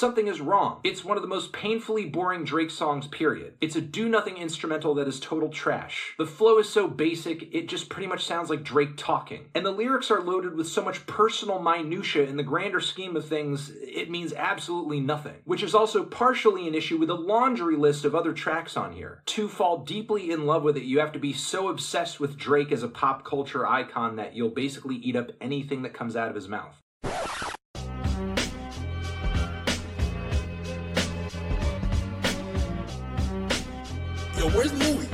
Something is wrong. It's one of the most painfully boring Drake songs, period. It's a do nothing instrumental that is total trash. The flow is so basic, it just pretty much sounds like Drake talking. And the lyrics are loaded with so much personal minutia in the grander scheme of things, it means absolutely nothing. Which is also partially an issue with the laundry list of other tracks on here. To fall deeply in love with it, you have to be so obsessed with Drake as a pop culture icon that you'll basically eat up anything that comes out of his mouth. Where's Louis?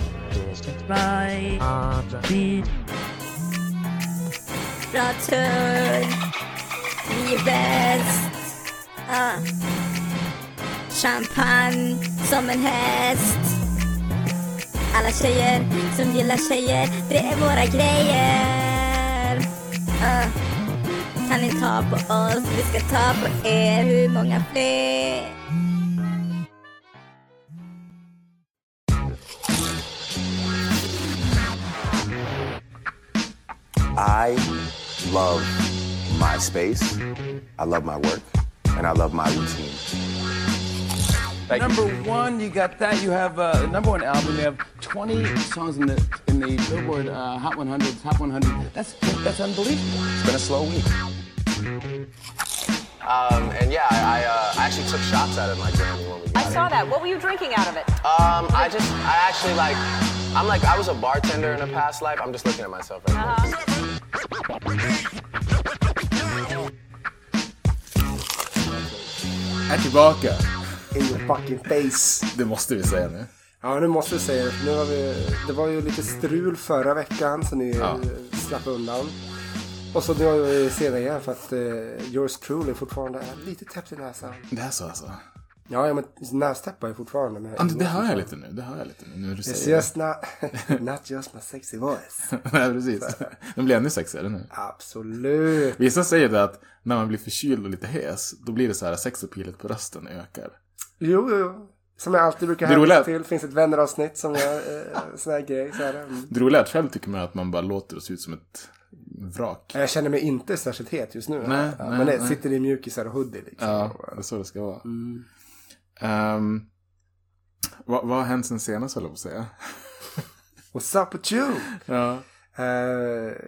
Right. Beat. Bra turn. Vi är bäst. Champagne som en häst. Alla tjejer som gillar tjejer, det är våra grejer. Uh. Kan ni ta på oss? Vi ska ta på er. Hur många fler? I love my space, I love my work, and I love my routine. number one, you got that. You have uh, number one album. You have 20 songs in the in the Billboard uh, Hot 100, Top 100. That's that's unbelievable. It's been a slow week. Um, and yeah, I, I, uh, I actually took shots at it my Grammy when we got I it. saw that. What were you drinking out of it? Um, I just, I actually like, I'm like, I was a bartender in a past life. I'm just looking at myself right now. Är tillbaka. In your fucking face. Det måste vi säga nu. Ja, nu måste vi säga det. Nu har vi, det var ju lite strul förra veckan så ni Ja. eh, slapp undan. Och så nu har vi se det igen för att uh, yours truly fortfarande är lite täppt i näsan. Det är så alltså. Ja, ja men nästäppar är fortfarande med. Ja, det hör jag lite nu. Det hör jag lite nu. nu du säger just not, not just my sexy voice. Nej, precis. Den blir ännu sexigare nu. Absolut. Vissa säger det att när man blir förkyld och lite hes, då blir det så här sexappealet på rösten ökar. Jo, jo. Som jag alltid brukar hänvisa till. Finns ett vänneravsnitt som gör eh, sån här grej. Så här. Mm. Det roliga är att själv tycker man att man bara låter och ser ut som ett vrak. Jag känner mig inte särskilt het just nu. Nej, nej, men det nej. sitter i mjukisar och hoodie liksom. Ja, det är så det ska vara. Mm. Ehm, vad, vad har hänt sen senast, höll jag på att säga? What's up with you? Ja. Eh,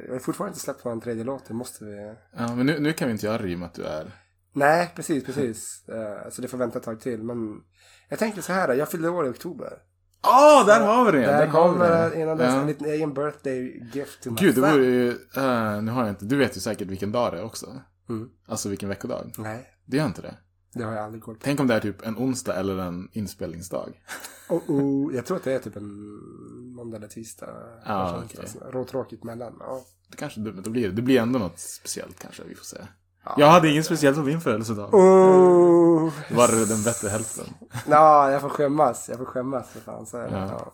jag har fortfarande inte släppt vår tredje låt. Det måste vi... ja men nu, nu kan vi inte göra rim att du är... Nej, precis, precis. Eh, så det får vänta ett tag till. Men jag tänkte så här. Jag fyllde år i oktober. Åh, där har vi det! Där vi kommer det. innan dess Ja. en liten egen birthday gift my Gud, det vore ju... eh, nu har jag inte... Du vet ju säkert vilken dag det är också. Mm. Alltså vilken veckodag. Nej, Det gör inte det. Det har jag aldrig koll på. Tänk om det är typ en onsdag eller en inspelningsdag. Och, och, jag tror att det är typ en måndag eller tisdag. Ja, okej. inte. Råtråkigt mellan. Ja. Det kanske dumt, då blir det. Det blir ändå något speciellt kanske, vi får se. Jag hade inget speciellt på min födelsedag. Oh. Var det den bättre hälften? Ja, jag får skämmas. Jag får skämmas för fan. Så det. Ja. Ja.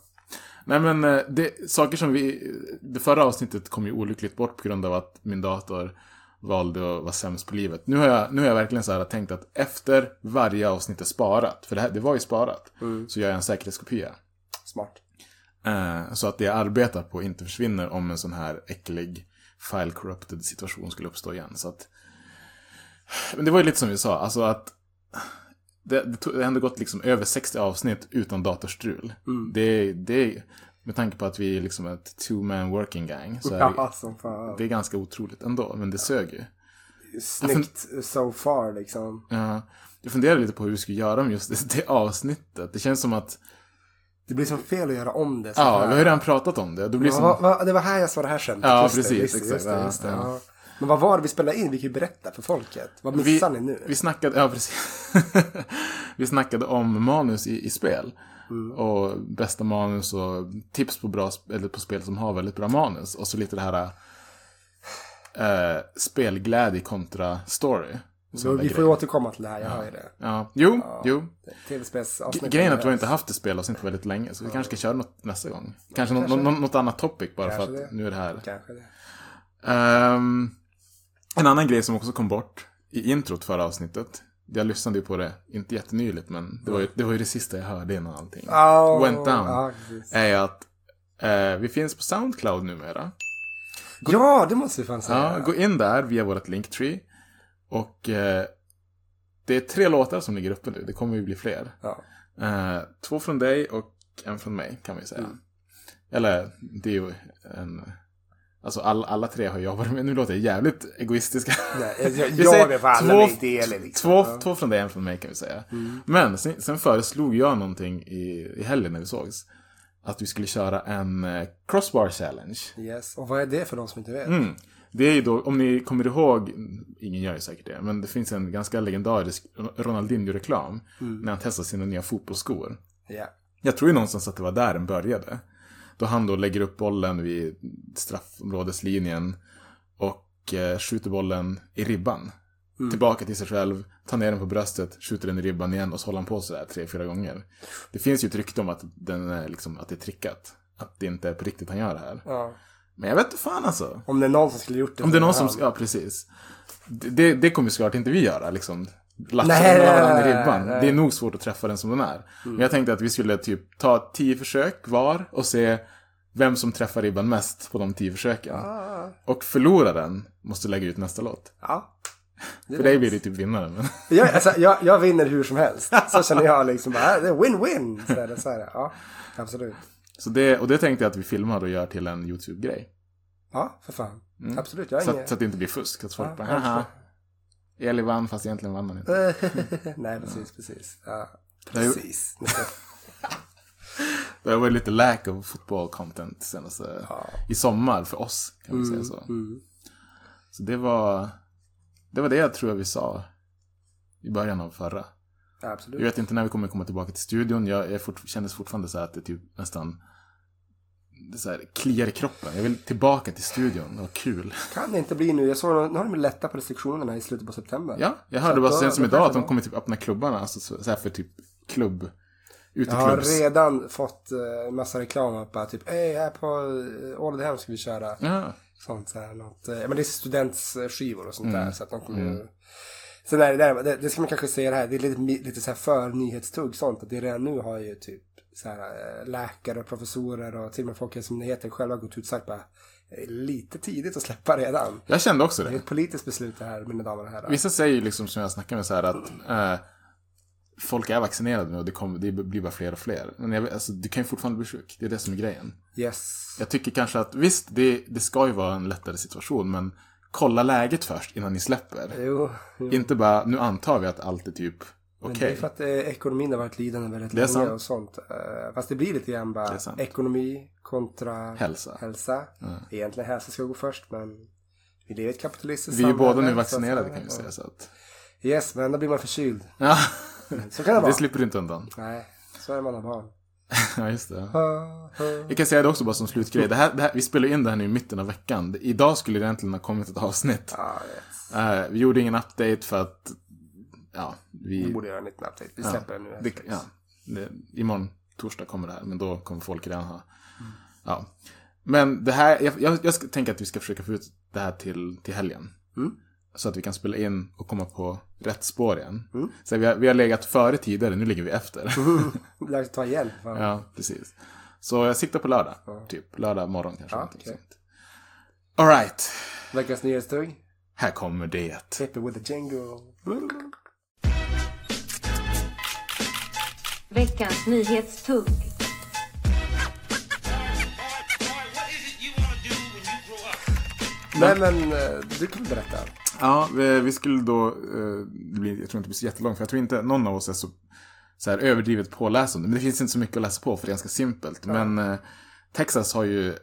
Nej men, eh, det, saker som vi... Det förra avsnittet kom ju olyckligt bort på grund av att min dator valde att vara sämst på livet. Nu har jag, nu har jag verkligen så här tänkt att efter varje avsnitt är sparat, för det, här, det var ju sparat, så gör jag en säkerhetskopia. Smart. Eh, så att det jag arbetar på inte försvinner om en sån här äcklig file corrupted situation skulle uppstå igen. Så att, men det var ju lite som vi sa, alltså att det, det, tog, det ändå gått liksom över 60 avsnitt utan datorstrul. Det, det, med tanke på att vi är liksom ett two-man working gang så är Ja, det, det är ganska otroligt ändå, men det sög ju. Snyggt so far liksom. Ja, jag funderar lite på hur vi skulle göra med just det, det avsnittet. Det känns som att, Det blir som fel att göra om det. ja, vi har ju redan pratat om det. Det blir Ja, som, va, det var här jag sa det här skämtet. Ja, Just precis, just exakt, Just det, ja, just det, ja. ja. Men vad var det vi spelade in? Vi kan ju berätta för folket. Vad missar ni nu? Vi snackade, ja precis. vi snackade om manus i, i spel. Mm. Och bästa manus och tips på, bra, eller på spel som har väldigt bra manus. Och så lite det här äh, spelglädje kontra story. Så vi får grejer. återkomma till det här, jag hör ju det. Ja, jo, jo. Tv-spelsavsnitt. Grejen är att vi har inte haft ett spelavsnitt på väldigt länge. Så vi kanske ska köra något nästa gång. Kanske, nå- nå- något annat topic bara Kanske för att det. nu är det här. Kanske det. Ehm, en annan grej som också kom bort i introt förra avsnittet. Jag lyssnade ju på det, inte jättenyligt, men det var ju det, var ju det sista jag hörde innan allting Oh, went down. precis. är att eh, vi finns på Soundcloud numera. Ja, det måste vi fan säga. Ja, gå in där via vårt Linktree. Och eh, det är tre låtar som ligger uppe nu. Det kommer ju bli fler. Ja. Eh, två från dig och en från mig kan vi säga. Mm. Eller det är ju en... Alltså all, alla tre har jag varit med. Nu låter jag jävligt egoistiska. Nej, jag, jag, jag är för alla två- min del liksom. Två, Ja. Mm. två från dig, en från mig kan vi säga. Men sen, sen föreslog jag någonting i, i helgen när vi sågs. Att vi skulle köra en eh, crossbar challenge. Yes. Och vad är det för de som inte vet? Mm. Det är ju då, om ni kommer ihåg, ingen gör ju säkert det, men det finns en ganska legendarisk Ronaldinho-reklam. När han testar sina nya fotbollsskor. Ja. Jag tror ju någonstans att det var där den började. Då han då lägger upp bollen vid straffområdeslinjen och eh, skjuter bollen i ribban. Tillbaka till sig själv, tar ner den på bröstet, skjuter den i ribban igen och så håller han på sådär tre, fyra gånger. Det finns ju ett rykte om att, den är liksom, att det är trickat. Att det inte är på riktigt han gör det här. ja. Men jag vet inte fan alltså. Om det är någon som skulle gjort det. Om det är någon som, ja precis. Det, det, det kommer ju såklart inte vi göra liksom. Latcha Nej, nej, varandra i ribban. nej. Det är nog svårt att träffa den som den är. Men jag tänkte att vi skulle typ ta tio försök var och se vem som träffar ribban mest på de tio försöken. Och förloraren måste lägga ut nästa låt. Ja. För dig blir det typ vinnaren. Men... Jag, alltså, jag, jag vinner hur som helst. Så känner jag liksom bara, det är win-win. Så är det, så är det. Ja, absolut. Så det, och det tänkte jag att vi filmar och gör till en YouTube-grej. Ja, för fan. Absolut, jag Så har att, så att det inte blir fusk. Att folk Ja, bara, haha. Eli vann fast egentligen vann han inte. Nej, precis, precis. Ja, har ju- precis. Det har varit lite lack of football content senaste, i sommar för oss. Kan man säga så. mm. Så det var, det var det jag tror jag vi sa i början av förra. Ja, Jag absolut. vet inte när vi kommer komma tillbaka till studion. Jag, jag fort, kändes fortfarande så här att det typ nästan det så här, kliar i kroppen. Jag vill tillbaka till studion. Det var kul. Kan det inte bli nu? Jag såg, nu har de lättat på restriktionerna i slutet på september. Ja, jag hörde bara sen som idag att de kommer typ öppna klubbarna. Alltså så, här för typ klubb. Jag har Uteklubbs. redan fått uh, massa reklam bara typ, hej här på Ålidhem ska vi köra. Ja. Sånt så här, något, eh, ja men det är studentskivor och sånt Mm. där. Så att de kommer ju... Sen är det, där, det, det ska man kanske säga det här, det är lite, lite så här för nyhetstugg sånt. Att det redan nu har ju typ så här, eh, läkare och professorer och till och med Folkhälsomyndigheten själva gått ut och sagt bara, är lite tidigt att släppa redan. Jag kände också Det är det. ett politiskt beslut det här, mina damer och herrar. Vissa säger ju liksom som jag snackar med så här att eh, folk är vaccinerade nu och det, kommer, det blir bara fler och fler. Men jag, alltså, du kan ju fortfarande bli sjuk. Det är det som är grejen. Yes. Jag tycker kanske att visst, det, det ska ju vara en lättare situation, men kolla läget först innan ni släpper. Jo, jo. Inte bara, nu antar vi att allt är typ Men. Det är för att eh, ekonomin har varit lidande väldigt Det länge och sånt. Eh, fast det blir lite grann Det bara ekonomi kontra Hälsa. hälsa. Egentligen hälsa ska gå först men vi lever i ett kapitalistiskt Vi är båda samhälle, nu vaccinerade kan vi säga. Så att, Yes, men då blir man förkyld. ja, Så kan det vara. det slipper du inte undan. Nej, så är man har barn. Ja, just det. Jag kan säga det också bara som slutgrej. Det här, det här, vi spelar in det här nu i mitten av veckan. Det- Idag skulle det egentligen ha kommit ett avsnitt. Ja, yes. Eh, vi gjorde ingen update för att, ja, Vi vi... borde göra en liten update. Vi ja, släpper den nu. det, ja, det, imorgon, torsdag kommer det här, men då kommer folk redan ha... Ja. Men det här, jag, jag, jag tänker att vi ska försöka få ut det här till, till helgen. Mm. Så att vi kan spela in och komma på rätt spår igen. Mm. Så vi har, vi har legat före tidigare, nu ligger vi efter. Det är dags att ta igen. Fan. Ja, precis. Så jag siktar på lördag. Typ lördag morgon kanske. Ja, någonting okej. sånt. All right. Veckans nyhetstugg. Här kommer det. Peppe with a jingle. Veckans nyhetstugg. Nej men eh, du kan berätta. Ja, vi, skulle då, eh, jag tror inte det blir så jättelångt för jag tror inte någon av oss är så, så här överdrivet påläsande. Men det finns inte så mycket att läsa på för det är ganska simpelt. Ja. Men eh, Texas har ju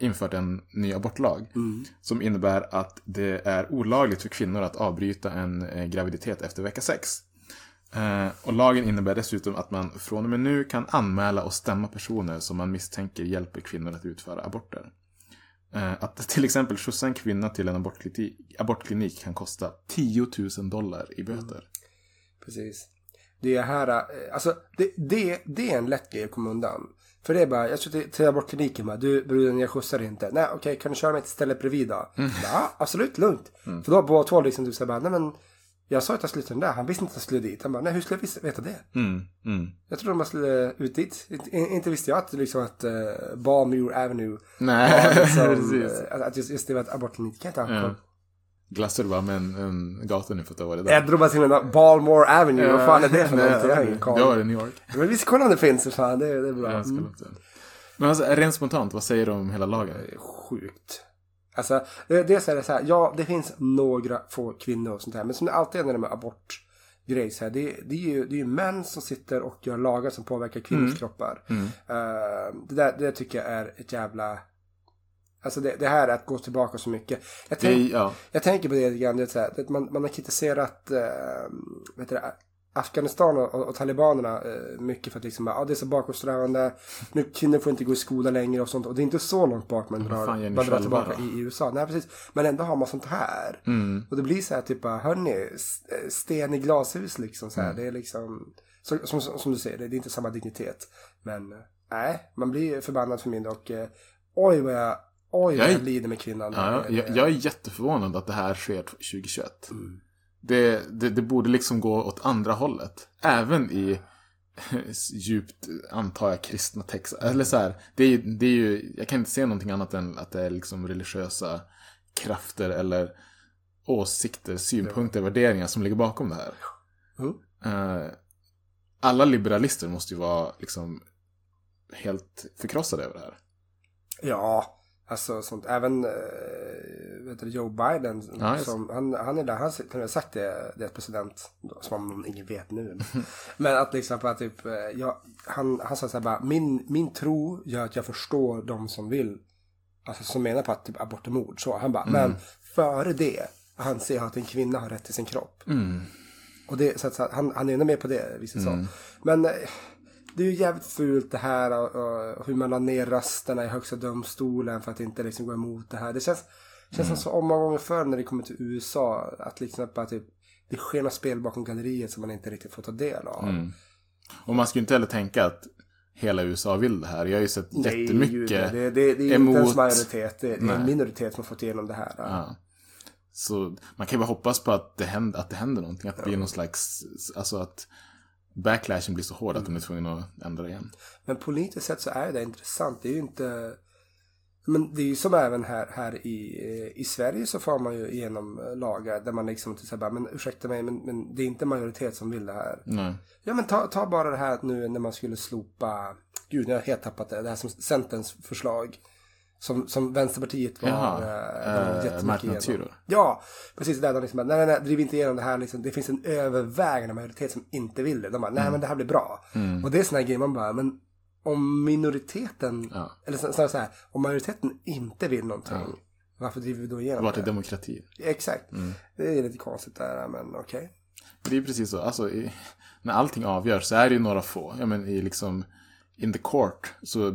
infört en ny abortlag mm. som innebär att det är olagligt för kvinnor att avbryta en graviditet efter vecka 6 och lagen innebär dessutom att man från och med nu kan anmäla och stämma personer som man misstänker hjälper kvinnor att utföra aborter. Eh, Att till exempel skjutsa en kvinna till en abortklinik, abortklinik kan kosta 10 000 dollar i böter. Precis. Det är här, eh, alltså det, det, det är en lätt grej att komma undan. För det är bara, jag ska till, till abortkliniken bara, du bruden jag skjutsar inte. Nej okej, kan du köra mig till stället bredvid då? Ja, absolut, lugnt. För då har båda två liksom du säger bara, nej men jag sa att jag skulle till den där, han visste inte att jag skulle dit. Han bara, nej hur skulle jag veta det? Mm, mm. Jag trodde man skulle ut dit. Inte, visste jag att liksom att uh, Balmure Avenue Nej, liksom, precis. eh, att- att just, just det. Kan jag inte ha Ja. koll? glassar du bara med en, en gatunyckel för att det var det där. Jag drog bara till en Balmore Avenue. Vad fan är det för någonting? Jag har ingen Det koll. var i New York. Men visst kolla om det finns. Fan. Det, det är bra. Ska Mm. Men alltså, rent spontant, vad säger du om hela lagen? Sjukt. Alltså, det, dels är det så här, ja det finns några få kvinnor och sånt här. Men som det alltid är när det är abort grej så här, det, det, är ju, det är ju män som sitter och gör lagar som påverkar kvinnors Mm. kroppar. Eh, det, där, det tycker jag är ett jävla... Alltså det, det här är att gå tillbaka så mycket. Jag, Det, tänk, är- ja. jag tänker på det lite grann, det så här, man, man har kritiserat uh, vet du, det, Afghanistan och, och, talibanerna eh, mycket för att liksom, ja, det är så bakåtsträvande, nu kvinnor får inte gå i skola längre och sånt. Och det är inte så långt bak man drar, man drar tillbaka då? i, USA. Nej, precis. Men ändå har man sånt här. Mm. Och det blir så här typ, bara, hörni, eh, sten i glashus liksom. Så här. Mm. Det är liksom, så, som, som, du säger, det är inte samma dignitet. Men eh, nej, man blir förbannad för mindre och eh, oj vad jag, oj vad Jag jag, lider med kvinnan. Ja, jag, jag är jätteförvånad att det här sker 2021. Mm. Det, det, det borde liksom gå åt andra hållet. Även i djupt, antar jag, kristna texter. Eller så här, det är, det är ju, jag kan inte se någonting annat än att det är liksom religiösa krafter eller åsikter, synpunkter, värderingar som ligger bakom det här. Mm. Alla liberalister måste ju vara liksom helt förkrossade över det här. Ja, alltså sånt. Även äh, vet du, Joe Biden. Ja, som, han, han är där, han har har sagt det, är president. Som om ingen vet nu. Men att liksom bara typ, eh, jag, han, han sa så här bara, min, min tro gör att jag förstår de som vill. Alltså som menar på att typ abort är mord. Så han bara, men före det anser jag att en kvinna har rätt till sin kropp. Och det, så att, så att han, han är ändå med på det, visst mm. så. Men eh, det är ju jävligt fult det här och, hur man la ner rösterna i högsta domstolen för att inte liksom gå emot det här. Det känns, känns som så många gånger förr när det kommer till USA att liksom bara typ det sker något spel bakom galleriet som man inte riktigt får ta del av. Mm. Och man ska ju inte heller tänka att hela USA vill det här. Jag har ju sett Nej, jättemycket gud, det, det, det är inte emot... ens majoritet. Det, det är en minoritet som har fått igenom det här. Ja. Så man kan ju bara hoppas på att det händer, att det händer någonting. Att det blir någon slags, alltså att backlashen blir så hård att de är tvungna att ändra igen. Men politiskt sett så är det intressant. Det är ju inte... Men det är ju som även här, här i, eh, i Sverige så får man ju igenom eh, lagar där man liksom till exempel, men ursäkta mig, men, men det är inte majoritet som vill det här. Nej. Ja men ta, ta bara det här nu när man skulle slopa, gud jag har helt tappat det, det här som Centerns förslag. Som, som Vänsterpartiet var, Jaha, eh, de var eh, jättemycket igenom. Ja, precis. Där de liksom bara, nej, nej, nej, driv inte igenom det här. Liksom. Det finns en övervägande majoritet som inte vill det. De bara, Mm. nej men det här blir bra. Och det är här grejer man bara, men om minoriteten, Ja. eller så, så här, om majoriteten inte vill någonting, varför driver vi då igenom Vart är det? demokrati? Exakt. Det är lite konstigt där, men okej. Det är precis så. Alltså, i, när allting avgörs så är det ju några få. Ja, men i liksom, in the court så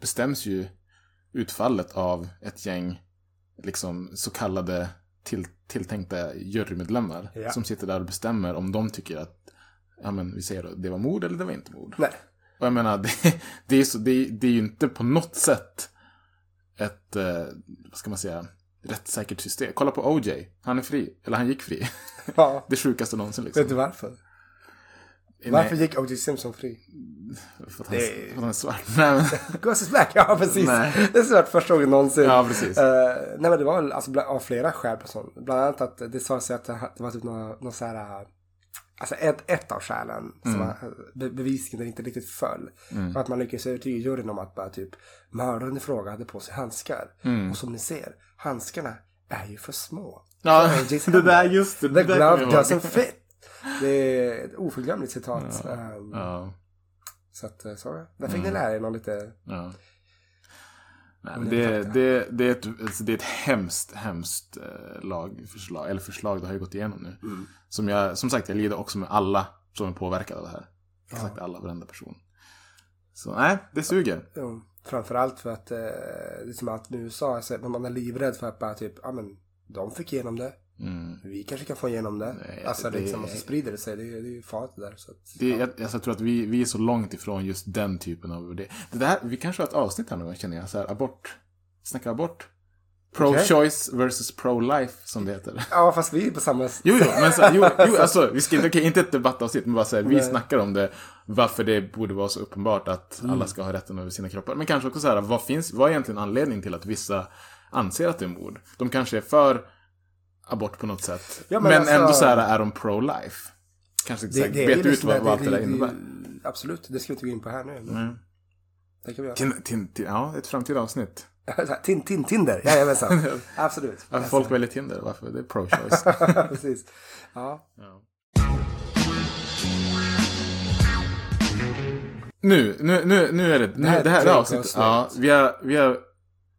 bestäms ju utfallet av ett gäng liksom så kallade till, tilltänkta jurymedlemmar. Ja. Som sitter där och bestämmer om de tycker att, ja men vi säger då, det var mord eller det var inte mord. Nej. Och jag menar, det, det, är, så, det, det är ju inte på något sätt ett, eh, vad ska man säga, rättssäkert system. Kolla på OJ, han är fri, eller han gick fri. Ja. det sjukaste någonsin liksom. Vet du varför? Varför gick O.J. Simpson fri? För att han, Det- för att han är svart. Nej, men, Ghost is black, ja precis. Nej. Det är svårt första gången någonsin. Ja, precis. Eh, nej men det var väl alltså, bland, av flera skäl. Bland annat att det sa sig att det var typ någon, någon så här, uh, alltså ett, ett av skälen som Mm. var, uh, be, bevisningen inte riktigt föll. Var att man lyckades övertyga juryn om att bara typ mördaren i fråga hade på sig handskar. Och som ni ser, handskarna är ju för små. Mm. Ja, För det där, just det, The glove doesn't fit. Det är ett oförglömligt citat. Um, ja, Så att, eh, så, där fick ni lära er någon lite ja. Nej, Men det är det, det, är ett, alltså, det är ett hemskt, hemskt eh, lagförslag, eller förslag det har ju gått igenom nu. Mm. Som jag, som sagt, jag lider också med alla som är påverkade av det här. Exakt alla, varenda person. Så nej, det suger. Jo, framförallt för att eh, det är som allt med USA, alltså, man är livrädd för att bara typ, ja men de fick igenom det. Mm. Vi kanske kan få igenom det. Nej, alltså det- liksom, och så sprider det sig. Det, är- det är ju farligt där. Så att, Det, ja. jag, alltså, jag tror att vi, vi är så långt ifrån just den typen av det. det där, Vi kanske har ett avsnitt här nu, känner jag. Så här, abort. Snacka abort. Pro-choice versus pro-life, som det heter. ja, fast vi är på samma... Jo, jo, men så, jo, jo alltså, vi ska inte, okej, inte ett debattavsnitt, men bara så här, vi Nej. snackar om det, varför det borde vara så uppenbart att Mm. alla ska ha rätten över sina kroppar. Men kanske också så här, vad finns, vad är egentligen anledningen till att vissa anser att det är mord? De kanske är för abort på något sätt. Ja, men men alltså- ändå så här är de pro-life. Kanske inte säkert vet ju ut vad, vad allt det där det- innebär. Absolut, det ska vi inte gå in på här nu. Men Det kan vi göra. Tin, tin, tin, ja, ett framtida avsnitt. Tin, tin, Tinder, jajamensan. Absolut. Varför folk väljer Tinder? Varför? Det är pro-choice. Precis. Ja. nu, nu, nu, nu är det, nu, Det här det här är är avsnittet. avsnitt. Ja, vi har, vi har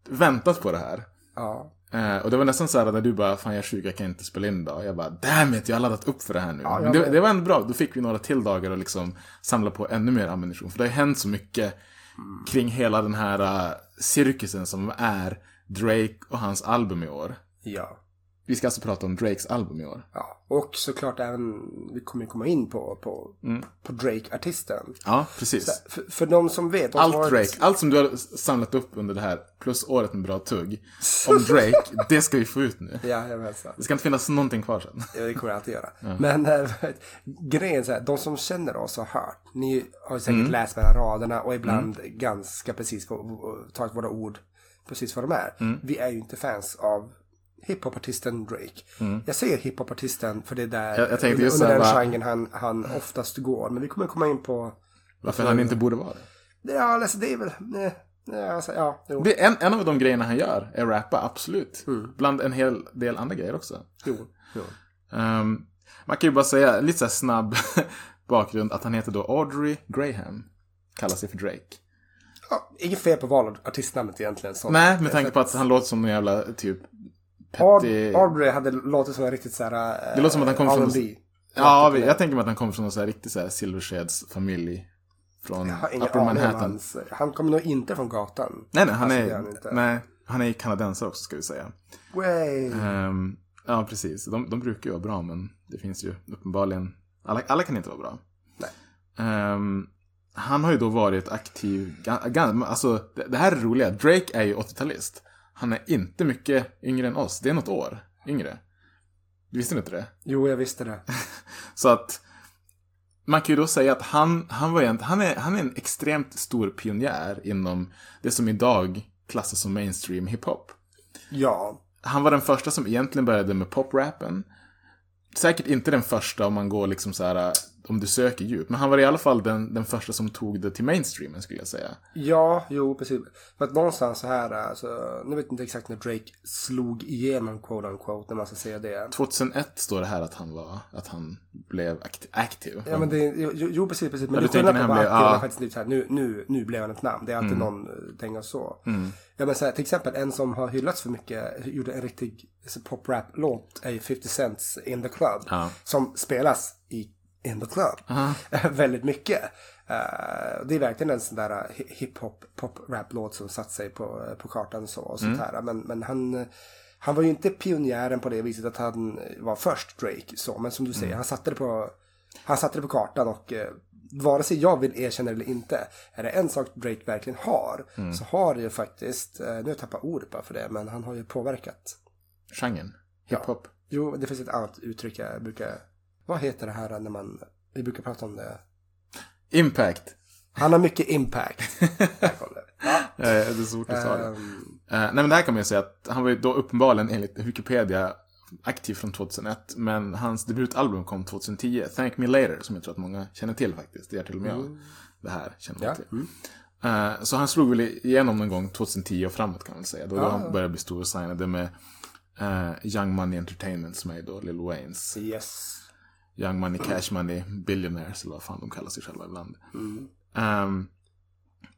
väntat på det här. ja. Eh, och det var nästan så här när du bara, fan jag är sjuk, jag kan inte spela in idag. Jag bara, damn it, jag har laddat upp för det här nu. Ja, det, det var ändå bra, då fick vi några till dagar och liksom samla på ännu mer ammunition. För det har hänt så mycket kring hela den här uh, cirkusen som är Drake och hans album i år. Ja. Vi ska alltså prata om Drakes album i år. ja. Och såklart även, vi kommer komma in på, på, Mm. på Drake-artisten. Ja, precis. För, för de som vet. de Allt har- Drake, allt som du har samlat upp under det här, plus året med bra tugg, om Drake, det ska vi få ut nu. Jajamensan. Det ska inte finnas någonting kvar sen. Ja, det kommer jag alltid göra. Men äh, grejen är så här, de som känner oss har hört. Ni har säkert Mm. läst mellan raderna och ibland ganska precis på, tagit våra ord precis vad de är. Mm. Vi är ju inte fans av hiphopartisten Drake. Jag säger hiphopartisten för det är där Mm. Jag- jag under, under den va- genren han, han oftast går. Men vi kommer komma in på... Varför han inte borde vara det. Ja, alltså, det är väl... Nej, nej, alltså, ja, jo. Det är en, en av de grejerna han gör är rappa, absolut. Bland en hel del andra grejer också. jo, jo. Ehm, man kan ju bara säga, lite så snabb bakgrund, att han heter då Audrey Graham. Kallar sig för Drake. Ja, inget fel på val av artistnamnet egentligen. Så. Nej, med tanke på att han låter som en jävla typ petty... Audrey hade låtit som en riktigt så här... Det låter som att han kommer från- R&B. Ja, vi- jag tänker mig att han kommer från en så här riktig så här Silversheds familj. Från Upper Manhattan. hans... Han kommer nog inte från gatan. Nej, nej, han Alltså, är, han nej, han är kanadensare också ska vi säga. Way. Ehm, ja, precis. De, de brukar ju vara bra, men det finns ju uppenbarligen... Alla, alla kan inte vara bra. Nej. Ehm, han har ju då varit aktiv... Alltså, det, här är roliga. Drake är ju 80-talist. Han är inte mycket yngre än oss. Det är något år yngre. Du visste inte det? Jo, jag visste det. Så att man kan ju då säga att han, han, var en, han, är, han är en extremt stor pionjär inom det som idag klassas som mainstream hiphop. Ja. Han var den första som egentligen började med poprappen. Säkert inte den första om man går liksom så här, om du söker djup. Men han var i alla fall den, den första som tog det till mainstreamen skulle jag säga. Ja, jo, precis. För att någonstans så här, alltså, nu vet jag inte exakt när Drake slog igenom quote unquote, när man ska säga det. 2001 står det här att han var, att han blev aktiv. aktiv. Ja, men det, jo, jo precis, precis. Men Ja, det skillnad på att vara aktiv ja. och faktiskt så här, nu, nu, nu blev han ett namn. Det är alltid någon uh, tänker så. Ja, men så här, till exempel en som har hyllats för mycket, gjorde en riktig alltså, pop-rap-låt, är ju 50 Cents In The Club. Ja. Som spelas i In The Club. Väldigt mycket. Eh, det är verkligen en sån där hi- hiphop, pop-rap-låt som satt sig på, på kartan och så. Och sånt här. Men, men han, eh, han var ju inte pionjären på det viset att han var först Drake. Så. Men som du säger, han satte det på han satte det på kartan och eh, vare sig jag vill erkänna det eller inte, är det en sak Drake verkligen har, så har det ju faktiskt, eh, nu har jag tappat ordet bara för det, men han har ju påverkat. Genren. Hiphop. Jo, det finns ett annat uttryck jag brukar, vad heter det här när man, vi brukar prata om det. Impact. Han har mycket impact. Där kom det. Ja. Det är svårt att säga det. Eh, nej men det här kan man ju säga att han var ju då uppenbarligen enligt Wikipedia aktiv från 2001. Men hans debutalbum kom 2010, Thank Me Later, som jag tror att många känner till faktiskt. Det är till och med jag. Det här känner man Ja, till. Eh, så han slog väl igenom någon gång 2010 och framåt kan man säga. Då, då han började bli stor och signade med eh, Young Money Entertainment som är då Lil Waynes. yes. Young Money, Cash Money, Billionaires eller vad fan de kallar sig själva ibland. Ehm,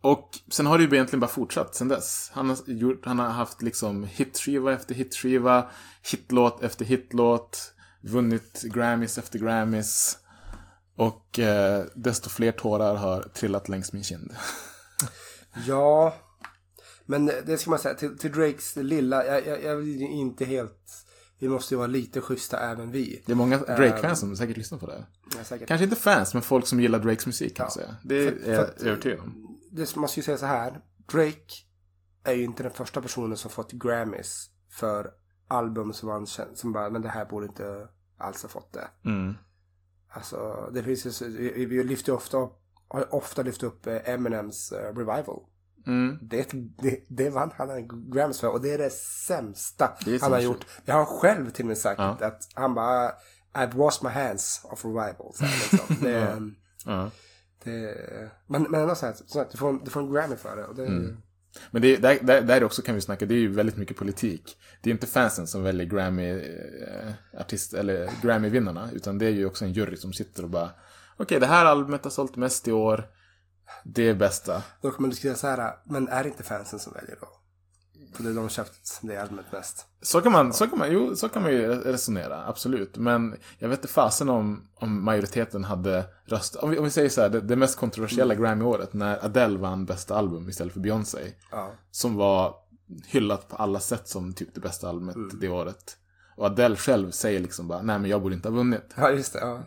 och sen har det ju egentligen bara fortsatt sen dess. Han har, gjort, han har haft liksom hitskiva efter hitskiva, hitlåt efter hitlåt, vunnit Grammys efter Grammys. Och eh, desto fler tårar har trillat längs min kind. Ja, men det ska man säga, till, till Drakes lilla, jag, jag, jag ju inte helt, vi måste ju vara lite schyssta även vi. Det är många Drake-fans som säkert lyssnar på det. Ja. Kanske inte fans, men folk som gillar Drakes musik kan Ja. säga. Det För- är jag för övertygad om. det man ska ju säga så här. Drake är ju inte den första personen som fått Grammys för album som han känner, som bara, men det här borde inte alls ha fått det. Mm. Alltså, det finns ju, vi, vi lyfter ofta har ofta lyft upp eh, Eminems eh, Revival. Det, det, det vann han en Grammys för och det är det sämsta Det är han har gjort. Det har han själv till och med sagt att han bara I've washed my hands of revival. Så här, liksom. det, Ja. det, men, men ändå så här, så att du, får, en- du får en Grammy för det. Och det Mm. Men det, där, där, där också kan vi snacka, det är ju väldigt mycket politik. Det är inte fansen som väljer Grammy-artist, eller Grammy-vinnarna, utan det är ju också en jury som sitter och bara Okej, det här albumet har sålt mest i år. Det är bästa. Då kommer du skriva så här, men är det inte fansen som väljer då? För det är de som köpt det albumet mest. Så kan man, så kan man, jo, så kan man ju resonera, absolut. Men jag vet inte fasen om, om majoriteten hade röstat. Om vi, om vi säger så här, det, det mest kontroversiella Grammy-året, när Adele vann bästa album istället för Beyoncé. Ja. Som var hyllat på alla sätt som typ det bästa albumet det året. Och Adele själv säger liksom bara, nej men jag borde inte ha vunnit. Ja, just det. Ja.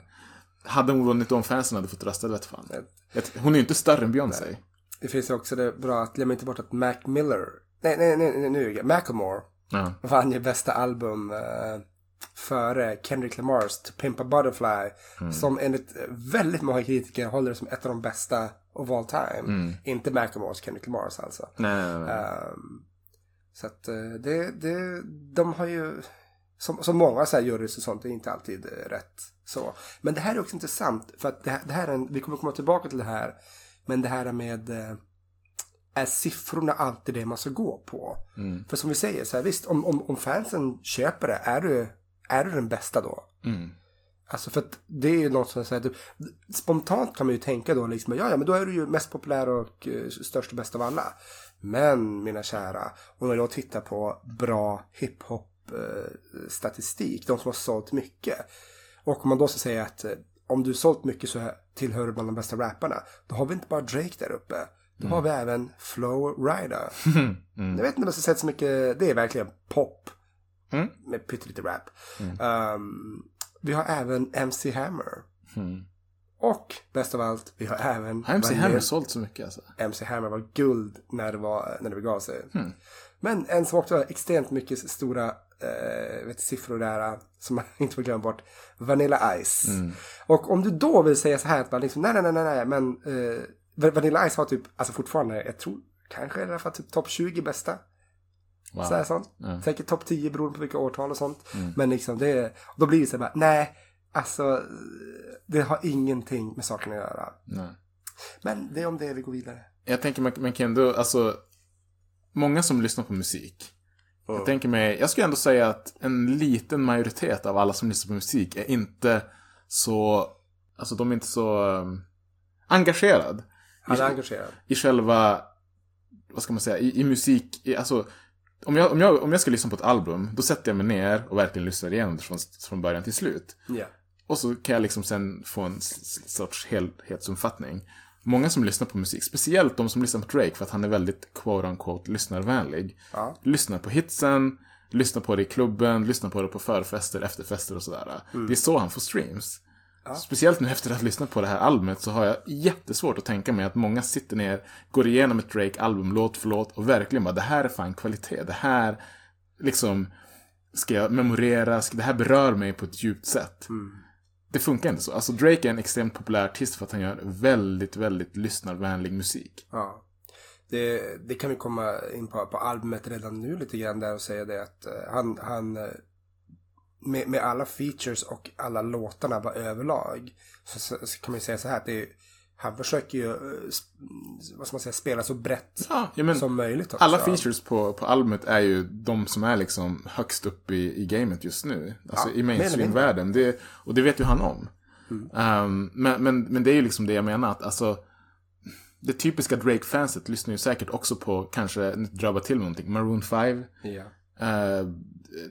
Hade hon vunnit om fansen hade fått rösta, det vet fan. Hon är ju inte större än Beyoncé. Det finns ju också det bra att glömma inte bort att Mac Miller, nej, nej, nej, nej nu. Macklemore Ja. vann ju bästa album eh, före Kendrick Lamars To Pimp a Butterfly. Som enligt väldigt många kritiker håller det som ett av de bästa of all time. Inte Macklemores, Kendrick Lamars alltså. Nej, nej, nej. Ehm, så att eh, det, det, de har ju, som, som många så här jurys och sånt, är inte alltid eh, rätt så. Men det här är också intressant, för att det här, det här är en, vi kommer komma tillbaka till det här, men det här med, eh, är siffrorna alltid det man ska gå på? För som vi säger, så här, visst, om, om, om fansen köper det, är du, är du den bästa då? Alltså för att det är ju något som säger, spontant kan man ju tänka då liksom, ja ja men då är du ju mest populär och eh, störst och bäst av alla. Men mina kära, om jag då tittar på bra hiphop statistik, de som har sålt mycket. Och om man då ska säga att eh, om du sålt mycket så tillhör du bland de bästa rapparna. Då har vi inte bara Drake där uppe. Då har vi även Flow Rida. Jag vet inte om jag ska säga så mycket, det är verkligen pop. Med pyttelite rap. Um, vi har även MC Hammer. Och bäst av allt, vi har även... Har MC Hammer sålt så mycket alltså? MC Hammer var guld när det, var, när det begav sig. Hmm. Men en som också har extremt mycket stora eh, vet, siffror där som man inte får glömma bort. Vanilla Ice. Hmm. Och om du då vill säga så här att man liksom, nej, nej, nej, nej, nej, men eh, Va- Vanilla Ice har typ, alltså fortfarande, jag tror kanske i alla fall typ topp 20 bästa. Wow. Så här, sånt. Ja. Säkert topp 10 beroende på vilka årtal och sånt. Mm. Men liksom det, då blir det så här bara, nej, alltså det har ingenting med saken att göra. Nej. Men det är om det vi går vidare. Jag tänker man, man kan ändå, alltså, många som lyssnar på musik. Jag tänker mig, jag skulle ändå säga att en liten majoritet av alla som lyssnar på musik är inte så, alltså de är inte så um, engagerad. Han är I- engagerad. I själva, vad ska man säga, i, i musik, i, alltså om jag, om, jag, om jag ska lyssna på ett album, då sätter jag mig ner och verkligen lyssnar igenom det från, från början till slut. Ja. Och så kan jag liksom sen få en sorts helhetsuppfattning. Många som lyssnar på musik, speciellt de som lyssnar på Drake för att han är väldigt quote unquote lyssnarvänlig. Ja. Lyssnar på hitsen, lyssnar på det i klubben, lyssnar på det på förfester, efterfester och sådär. Det är så han får streams. Speciellt nu efter att ha lyssnat på det här albumet så har jag jättesvårt att tänka mig att många sitter ner, går igenom ett Drake-album låt för låt och verkligen bara det här är fan kvalitet. Det här liksom ska jag memorera, ska, det här berör mig på ett djupt sätt. Det funkar inte så. Alltså Drake är en extremt populär artist för att han gör väldigt, väldigt lyssnarvänlig musik. Ja. Det, det kan vi komma in på, på albumet redan nu lite grann där och säga det att eh, han, han eh, med, med alla features och alla låtarna var överlag så, så, så kan man ju säga så här att det är, han försöker ju, eh, vad ska man säga, spela så brett Ja, men som möjligt också. Alla features på, på albumet är ju de som är liksom högst upp i, i gamet just nu. Alltså Ja, i mainstream-världen. Det, och det vet ju han om. Mm. Ehm, men, men, men det är ju liksom det jag menar att alltså det typiska Drake-fanset lyssnar ju säkert också på, kanske, nu bara till med någonting, Maroon 5, Ja. eh,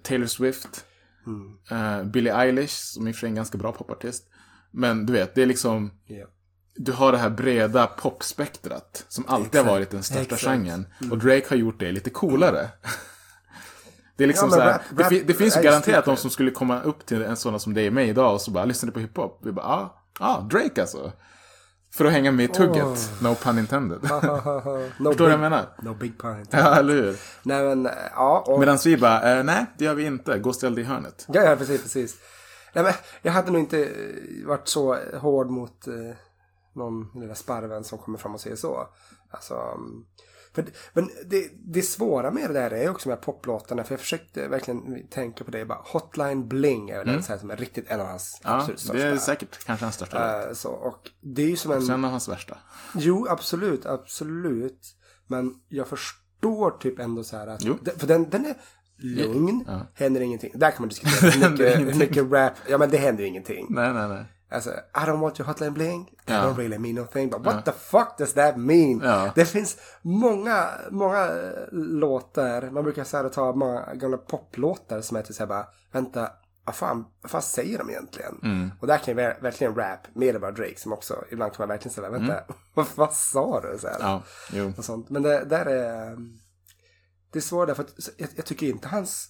Taylor Swift, Mm. eh, Billie Eilish, som i och för sig är en ganska bra popartist. Men du vet, det är liksom, Ja. Du har det här breda popspektrat som alltid Exakt. har varit den största Exakt. Mm. genren. Och Drake har gjort det lite coolare. Det är liksom Ja, så här, rap- det, rap fi- det finns ju garanterat de som skulle komma upp till en sån som dig och mig idag och så bara lyssnar på hiphop. Vi bara, ja, ah, ah, Drake alltså. För att hänga med i tugget. No pun intended. no Förstår du vad jag menar? No big pun. Ja, eller hur? Nej men, eh, ja. Och, Medan vi bara, eh, nej, det gör vi inte. Gå och ställ dig i hörnet. Ja, ja, precis, precis. Nej, men jag hade nog inte eh, varit så hård mot eh, någon lilla sparven som kommer fram och säger så. Alltså, mm, För, men det, det svåra med det där är också med poplåtarna. För jag försökte verkligen tänka på det. Bara, Hotline Bling är väl en sån här som är riktigt en av hans Mm. Ja, absolut största. det är säkert kanske hans största. Eh, så, och det är ju som en... Sen av hans värsta. Jo, absolut, absolut. Men jag förstår typ ändå så här att... Jo. För den, den är lugn, Ja. händer ingenting. Där kan man diskutera mycket, mycket rap. Ja, men det händer ingenting. Nej, nej, nej. Alltså, I don't want your hotline bling. That Ja. don't really mean nothing. But what the fuck does that mean? Ja. Det finns många, många eh, låtar. Man brukar så här ta många gamla poplåtar som är till så här bara, vänta, vad fan, vad fan säger de egentligen? Mm. Och där kan ju ver- verkligen rap, mer än bara Drake som också, ibland kan man verkligen säga, vänta, vad, vad sa du? Så här. Mm. Och sånt. Men det där är, det är svårt därför att jag, jag tycker inte hans,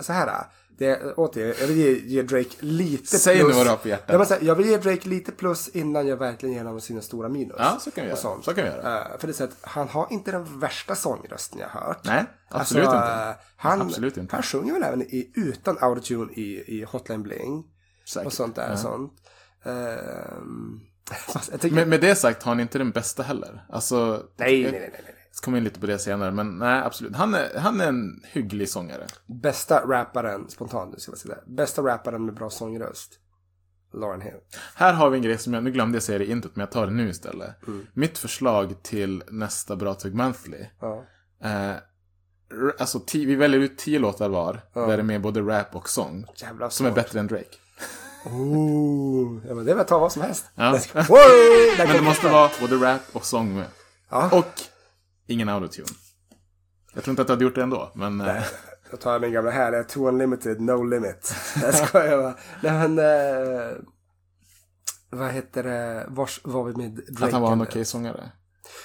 så här, det återigen, jag vill ge, ge Drake lite Säg plus. nu vad du har på hjärtat. Ja, men så här, jag vill ge Drake lite plus innan jag verkligen ger honom sina stora minus. Ja, så kan vi göra. sånt. Så kan vi göra. Eh, för det är så att han har inte den värsta sångrösten jag har hört. Nej, absolut Alltså, inte. eh, Han, Absolut inte. han sjunger väl även i, utan autotune i, i Hotline Bling. Säkert. Och sånt där. Ja. Sånt. Fast jag tycker, Men med det sagt har han inte den bästa heller. Alltså, nej, jag nej, nej, nej, nej. Ska komma in lite på det senare, men nej, absolut. Han är, han är en hygglig sångare. Bästa rapparen, spontant nu ska jag säga det. Bästa rapparen med bra sångröst. Lauren Hill. Här har vi en grej som jag, nu glömde jag säga det i introt, men jag tar det nu istället. Mm. Mitt förslag till nästa Bra Tugg Monthly. Ja. Eh, alltså, ti- vi väljer ut tio låtar var, Ja. där det är med både rap och sång. Jävla Som är bättre än Drake. Oh, ja, men det är väl att ta vad som helst. Ja. Wow, Men det måste vara både rap och sång med. Ja. Och ingen autotune. Jag tror inte att du hade gjort det ändå, men... eh, Då tar jag min gamla här, det är Too Unlimited, No Limit. Jag skojar bara. Nej men, eh, vad heter det, vars var vi med Drake? att han var en okej sångare.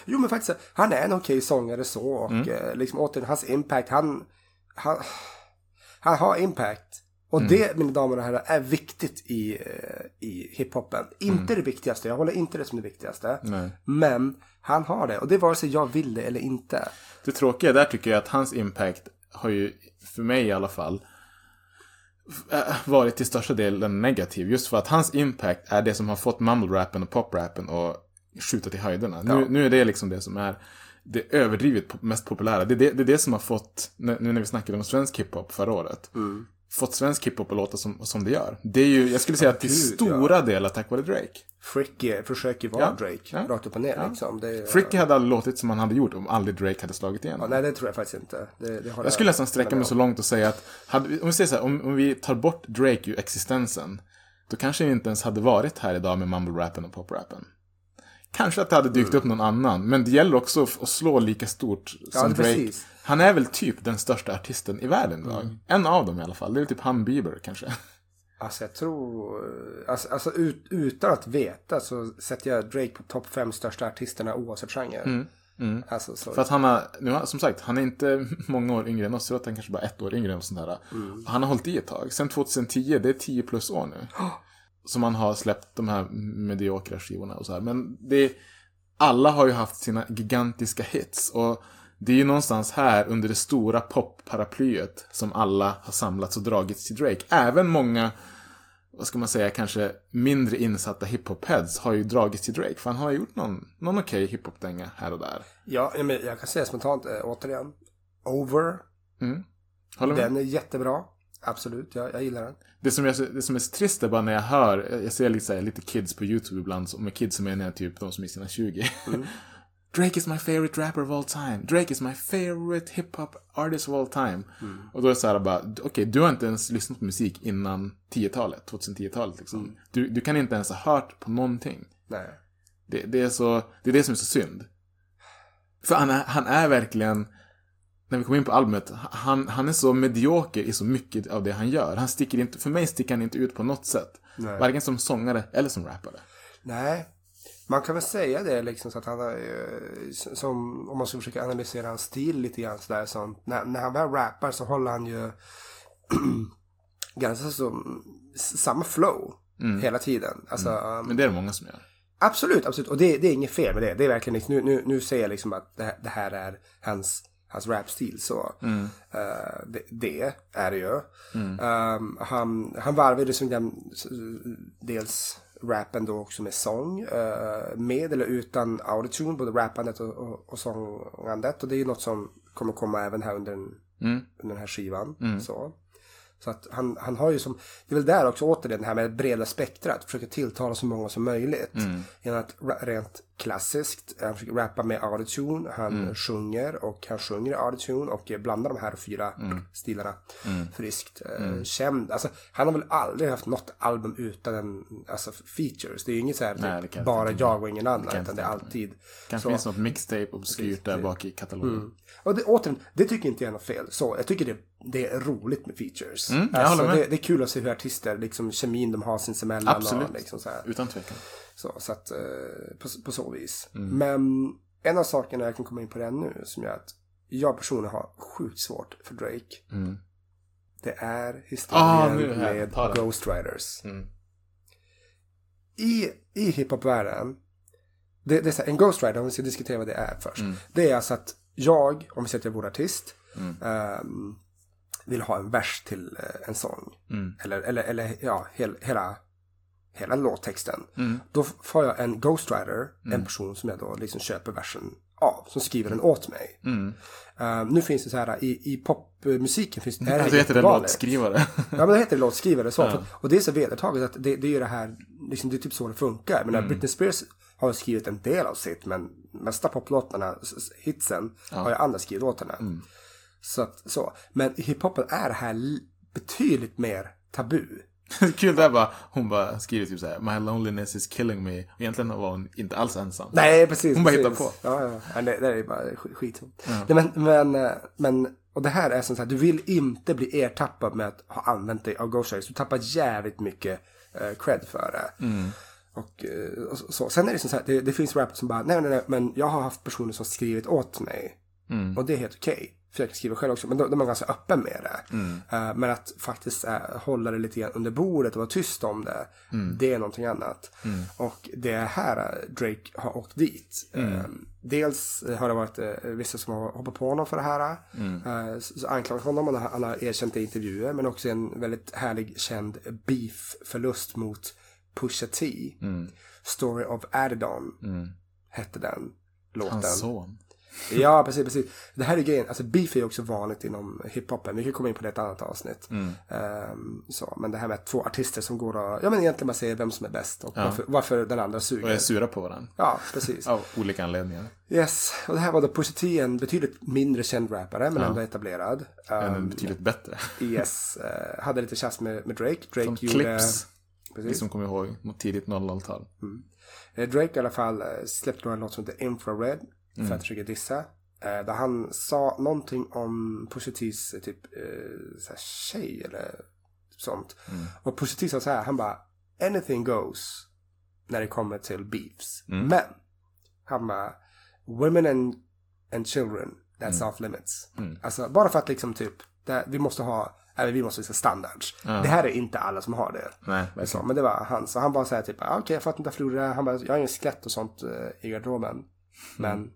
Jo men faktiskt, han är en okej sångare så och Mm. eh, liksom återigen hans impact, han, han, han har impact. Och Mm. det, mina damer och herrar, är viktigt i, eh, i hiphopen. Inte det viktigaste, jag håller inte det som det viktigaste. Mm. Nej. Men han har det, och det är vare sig jag vill det eller inte. Det tråkiga där tycker jag att hans impact har ju, för mig i alla fall, äh, varit till största delen negativ. Just för att hans impact är det som har fått mumble-rappen och pop-rappen att skjuta till höjderna. Ja. Nu, nu är det liksom det som är det överdrivet mest populära. Det är det, det, är det som har fått, nu när vi snackade om svensk hiphop förra året, Mm. Fått svensk hiphop att låta som, som det gör. Det är ju, jag skulle säga att till Gud, stora delar tack vare Drake. Fricky försöker vara Ja, Drake, ja. rakt upp och ner Ja. liksom. Det, är- Fricky hade aldrig låtit som han hade gjort om aldrig Drake hade slagit igenom. Ja, nej, det tror jag faktiskt inte. Det, det har Jag skulle nästan sträcka mig så långt och säga att hade, om vi säger så här, om, om vi tar bort Drake ur existensen, då kanske vi inte ens hade varit här idag med mumble-rappen och pop-rappen. Kanske att det hade dykt upp någon annan, men det gäller också att slå lika stort Ja, som Drake. precis. Han är väl typ den största artisten i världen idag. Mm. En av dem i alla fall. Det är väl typ han Bieber kanske. Alltså jag tror, alltså, alltså ut, utan att veta så sätter jag Drake på topp fem största artisterna oavsett genre. Mm, mm. Alltså, så, För att han har, nu har, som sagt, han är inte många år yngre än oss. Jag tror att han kanske bara är ett år yngre än oss. Mm. Han har hållit i ett tag. Sen 2010, det är 10 plus år nu. Som han har släppt de här mediokra skivorna och så här. Men det, alla har ju haft sina gigantiska hits. Och det är ju någonstans här under det stora popparaplyet som alla har samlats och dragits till Drake. Även många, vad ska man säga, kanske mindre insatta hiphop-heads har ju dragits till Drake. För han har gjort någon, någon okej hiphop-dänga här och där. ja, men jag kan säga spontant äh, återigen. Over. Mm. Den är jättebra. Absolut, jag, jag gillar den. Det som, är, det som är så trist är bara när jag hör, jag ser lite, så här, lite kids på YouTube ibland, och med kids så menar jag typ de som är i sina 20. Drake is my favorite rapper of all time. Drake is my favorite hip-hop artist of all time. Och då är det så här bara, okej, du har inte ens lyssnat på musik innan 10-talet, 2010-talet liksom. Du, du kan inte ens ha hört på någonting. Nej. Det, det, är så, det är det som är så synd. För han är, han är verkligen, när vi kommer in på albumet, han, han är så medioker i så mycket av det han gör. Han sticker inte, för mig sticker han inte ut på något sätt. Nej. Varken som sångare eller som rappare. Nej. Man kan väl säga det liksom så att han eh, som om man ska försöka analysera hans stil lite grann sådär sånt. När, när han väl rappar så håller han ju ganska så, samma flow Mm. hela tiden. Alltså, um, Men det är det många som gör. Absolut, absolut. Och det, det är inget fel med det. Det är verkligen liksom, nu, nu, nu säger jag liksom att det, här- det här är hans, hans rapstil. Så Mm. eh, det, det är det ju. Mm. Um, han, han varvade som den, dels rappen då också med sång. eh, med eller utan autotune, både rappandet och, och, och sångandet. Och det är ju något som kommer komma även här under, den- under den här skivan. Så. Så att han, han har ju som, det är väl där också återigen det här med breda spektrat, försöka tilltala så många som möjligt. Genom att rent klassiskt, han försöker rappa med autotune, han sjunger och han sjunger i autotune och blandar de här fyra stilarna friskt. Eh, Känd, alltså han har väl aldrig haft något album utan en, alltså features. Det är ju inget så här, Nej, det typ, jag bara inte jag och ingen annan, jag utan det är alltid Kanske så. finns något mixtape obskyrt där bak i katalogen. Och det, återigen, det tycker inte jag är något fel. Så, jag tycker det, det är roligt med features. Mm, jag alltså, det, det är kul att se hur artister, liksom kemin de har sinsemellan. Absolut. Och, liksom så, här. Utan tvekan. Så, så att, eh, på, på så vis. Mm. Men en av sakerna jag kan komma in på redan nu som gör att jag personligen har sjukt svårt för Drake. Det är historien Ah, nu med. Ghost Riders. Mm. I, i hiphop-världen, det, det är så här, en Ghost Rider, om vi ska diskutera vad det är först. Mm. Det är alltså att jag, om vi säger att jag vore artist, ehm, vill ha en vers till eh, en sång. Mm. Eller, eller, eller ja, hel, hela, hela låttexten. Mm. Då får jag en Ghost Rider, en person som jag då liksom köper versen av, som skriver den åt mig. Mm. Ehm, nu finns det så här, i, i popmusiken finns det här Alltså heter det låtskrivare. Ja men det heter låtskrivare så. För, och det är så vedertaget att det, det är ju det här, liksom, det är typ så det funkar. Men Mm. Britney Spears har skrivit en del av sitt men mesta poplåtarna, hitsen, har ju andra skrivit åt henne. Mm. Så, att, så. Men i hiphopen är det här li- betydligt mer tabu. Kul där bara, hon bara skriver typ såhär, My loneliness is killing me. Egentligen var hon inte alls ensam. Nej, precis. Hon bara precis. hittar på. Ja, ja. ja det, det är bara sk- skit. Nej, men, men, eh, men, och det här är som så här, du vill inte bli ertappad med att ha använt dig av Ghost Riders. Du tappar jävligt mycket eh, cred för det. Och, eh, och så-. Sen är det som så här, det, det finns rappare som bara, nej, nej, nej, men jag har haft personer som skrivit åt mig. Och det är helt okej. För kan skriva själv också, men de, de är ganska öppen med det. Eh, men att faktiskt eh, hålla det lite grann under bordet och vara tyst om det, det är någonting annat. Och det är här eh, Drake har åkt dit. Eh, dels har det varit vissa som har hoppat på honom för det här. Eh, så, anklagat honom, och han har- han har erkänt det i intervjuer. Men också en väldigt härlig känd beef-förlust mot Pusha T. Story of Adidon hette den låten. Hans son. Ja, precis, precis. Det här är grejen. Alltså beef är ju också vanligt inom hiphopen. Vi kan komma in på det i ett annat avsnitt. Ehm, så, men det här med två artister som går och, ja men egentligen man säger vem som är bäst och varför, varför den andra Och suger. är sura på varandra. Ja, precis. Av olika anledningar. Yes, och det här var då Pusha T, en betydligt mindre känd rappare men ändå etablerad. Men Ehm, betydligt bättre. yes, eh, hade lite tjafs med, med Drake. Drake Som gjorde... Clips. Vi Precis. som kommer ihåg mot tidigt 00-tal. Eh, Drake i alla fall eh, släppte en låt som heter Infrared Mm. för att försöka dissa. Eh, där han sa någonting om Pusha T's eh, typ eh, så här, tjej eller sånt. Mm. Och Pusha T sa så här, han bara anything goes när det kommer till beefs. Mm. Men han bara women and, and children that's Mm. off limits. Alltså bara för att liksom typ det, vi måste ha eller vi måste ha standards. Det här är inte alla som har det. Nej, Så, men det var han. Så han bara såhär typ, ah, okej jag fattar inte varför du gjorde det. Han bara, jag har ingen skelett och sånt eh, i garderoben. Men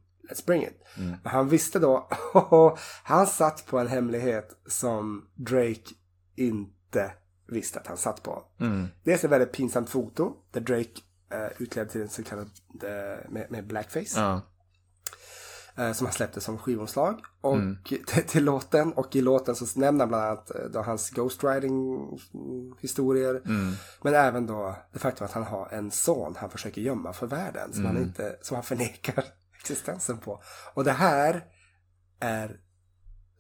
it. Men han visste då, han satt på en hemlighet som Drake inte visste att han satt på. Det är ett väldigt pinsamt foto där Drake uh, utklädd till en så kallad eh, med, med blackface. Ja. eh, som han släppte som skivomslag. Och till, till låten. Och i låten så nämner han bland annat eh, då hans ghostwriting mm, historier. Men även då det faktum att han har en son han försöker gömma för världen. Som, han, inte, som han förnekar existensen på. Och det här är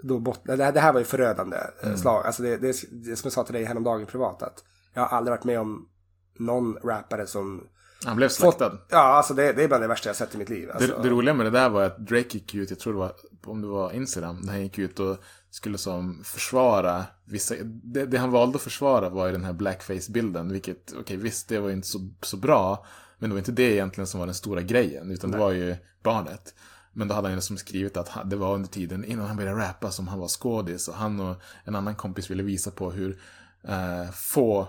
då bort, det, här, det här var ju förödande eh, slag. Alltså det, det, det som jag sa till dig häromdagen privat. Att jag har aldrig varit med om någon rappare som Han blev slaktad. Ja, alltså det, det är bland det värsta jag sett i mitt liv. Alltså. Det, det roliga med det där var att Drake gick ut, jag tror det var, om det var Instagram, där han gick ut och skulle som försvara vissa, det, det han valde att försvara var ju den här blackface-bilden, vilket, okej visst, det var ju inte så, så bra, men det var inte det egentligen som var den stora grejen, utan det var ju barnet. Men då hade han ju som skrivit att det var under tiden innan han började rappa som han var skådis och han och en annan kompis ville visa på hur eh, få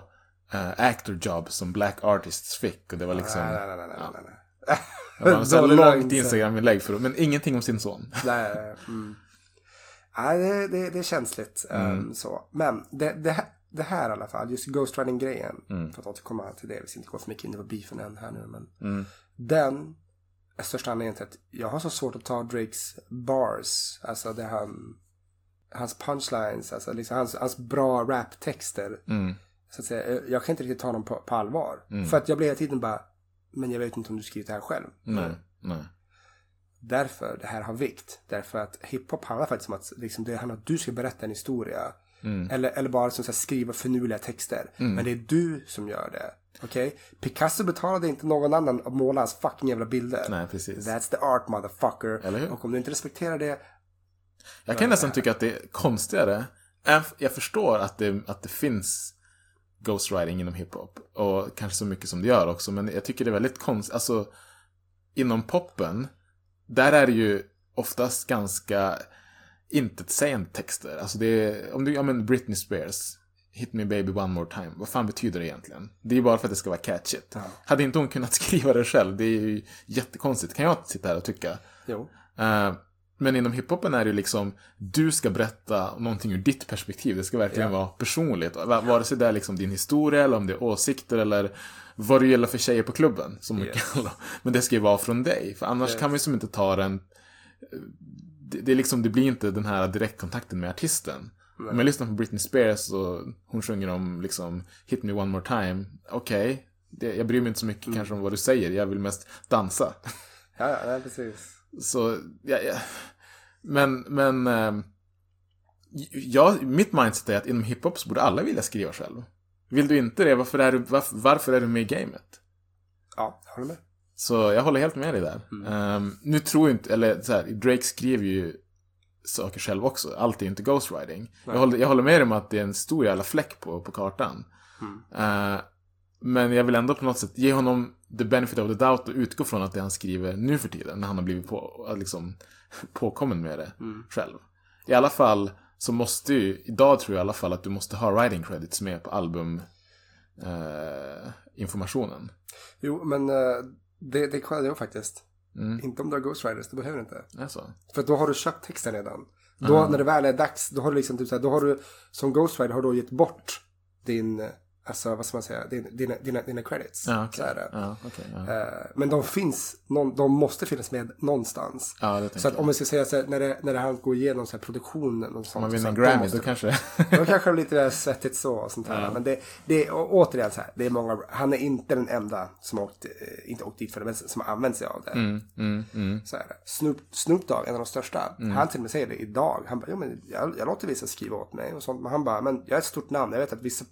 eh, actor job som black artists fick och det var liksom... Nej, nej, nej, nej, nej, nej. Det var en långt. Instagram-inlägg, men ingenting om sin son. Nej, mm. Nej, det, det, det är känsligt. ehm, så. Men det, det, här, det här i alla fall, just ghostwriting-grejen. För att återkomma till det, vi ska inte gå för mycket in på beefen än här nu. Men Den är största anledningen till att jag har så svårt att ta Drakes bars. Alltså det han, hans punchlines, alltså liksom hans, hans bra raptexter. Så att säga, jag- jag kan inte riktigt ta dem på, på allvar. För att jag blir hela tiden bara, men jag vet inte om du skrivit det här själv. Nej, nej. Därför det här har vikt. Därför att hiphop handlar faktiskt om att liksom, det handlar om att du ska berätta en historia. Eller, eller bara som så här, skriva förnuliga texter. Men det är du som gör det. Okej? Picasso betalade inte någon annan att måla hans fucking jävla bilder. Nej, precis. That's the art motherfucker. Eller hur? Och om du inte respekterar det. Jag kan nästan tycka att det är konstigare. Jag- Jag förstår att det, att det finns ghostwriting inom hiphop. Och kanske så mycket som det gör också. Men jag tycker det är väldigt konstigt. Alltså, inom poppen, där är det ju oftast ganska intetsägande texter. Alltså det är, om du, ja men Britney Spears, Hit me baby one more time. Vad fan betyder det egentligen? Det är ju bara för att det ska vara catchigt. Hade inte hon kunnat skriva det själv? Det är ju jättekonstigt. Kan jag sitta här och tycka. Jo. Eh, men inom hiphopen är det ju liksom, du ska berätta någonting ur ditt perspektiv. Det ska verkligen vara personligt. Va- Vare sig det är liksom din historia eller om det är åsikter eller vad det gäller för tjejer på klubben. Som kallar. Men det ska ju vara från dig. För annars kan man ju som inte ta den... Det, det, liksom, det blir inte den här direktkontakten med artisten. Om jag lyssnar på Britney Spears och hon sjunger om liksom Hit me one more time. Okej, det jag bryr mig inte så mycket kanske om vad du säger. Jag vill mest dansa. Ja, ja, precis. Så, ja, ja. Men, men... ehm, jag, mitt mindset är att inom hiphop så borde alla vilja skriva själv. Vill du inte det, varför är du, varför, varför är du med i gamet? Ja, jag håller med. Så jag håller helt med dig där. Ehm, nu tror jag inte, eller så här, Drake skriver ju saker själv också. Allt är inte ghostwriting. Jag håller, jag håller med dig om att det är en stor jävla fläck på, på kartan. Eh, men jag vill ändå på något sätt ge honom the benefit of the doubt och utgå från att det han skriver nu för tiden, när han har blivit på, liksom, påkommen med det själv. I alla fall så måste ju, idag tror jag i alla fall att du måste ha writing credits med på album eh, informationen. Jo, men eh, det, det kollade jag faktiskt. Mm. Inte om du har ghostwriters, det behöver du inte. Alltså. För då har du köpt texten redan. Då när det väl är dags, då har du liksom typ så här, då har du som ghostwriter har du gett bort din, eh, alltså vad ska man säga, din, dina, dina, dina credits. Ja. Så är det. Ja, okej, ja. Eh, Men de finns, de måste finnas med någonstans. Ja, så att om vi ska säga så här, när det, när det han går igenom så här produktionen och sånt. Om man så vinner en här, Grammy, måste- då kanske... Då kanske det lite svettigt så och sånt här. Men det, det å- återigen så här, det är många, han är inte den enda som har åkt, eh, inte åkt dit för det, men som har använt sig av det. Mm, Så är det. Snoop, Snoop Dogg, en av de största, han till och med säger det idag. Han bara, jo, men jag, jag låter vissa skriva åt mig och sånt. Men han bara, men jag är ett stort namn, jag vet att vissa,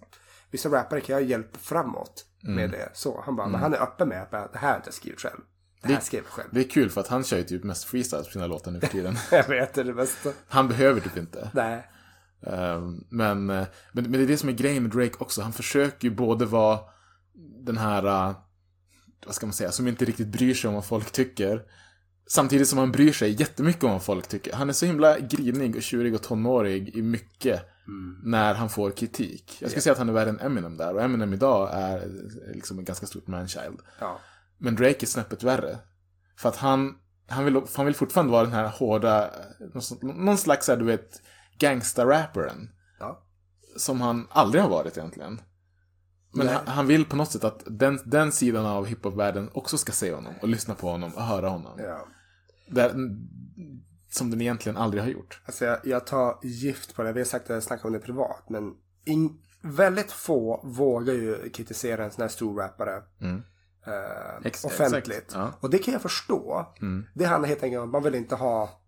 vissa rappare kan jag hjälpa framåt med det. Så han bara, men han är öppen med att det här har jag skrivit själv. Det här skrev jag själv. Det är kul för att han kör ju typ mest freestyle på sina låtar nu för tiden. Jag vet, det är det bästa. Han behöver typ inte. Nej. Ehm, men, eh, men, men det är det som är grejen med Drake också. Han försöker ju både vara den här, eh, vad ska man säga, som inte riktigt bryr sig om vad folk tycker. Samtidigt som han bryr sig jättemycket om vad folk tycker. Han är så himla grinig och tjurig och tonårig i mycket när han får kritik. Jag skulle säga att han är värre än Eminem där. Och Eminem idag är eh, liksom en ganska stort manchild. Ja. Men Drake är snäppet värre. För att han, han, vill, han vill fortfarande vara den här hårda, någon, sån- någon slags, här, du vet, gangsta-rapparen. Ja. Som han aldrig har varit egentligen. Men han, han vill på något sätt att den, den sidan av hiphop-världen också ska se honom och lyssna på honom och höra honom. ja. Där, som den egentligen aldrig har gjort. Alltså jag, jag tar gift på det. Vi har sagt att jag snackar om det privat. Men in, väldigt få vågar ju kritisera en sån här stor rappare. eh, Ex- offentligt. ja. Och det kan jag förstå. Det handlar helt enkelt om att man vill inte ha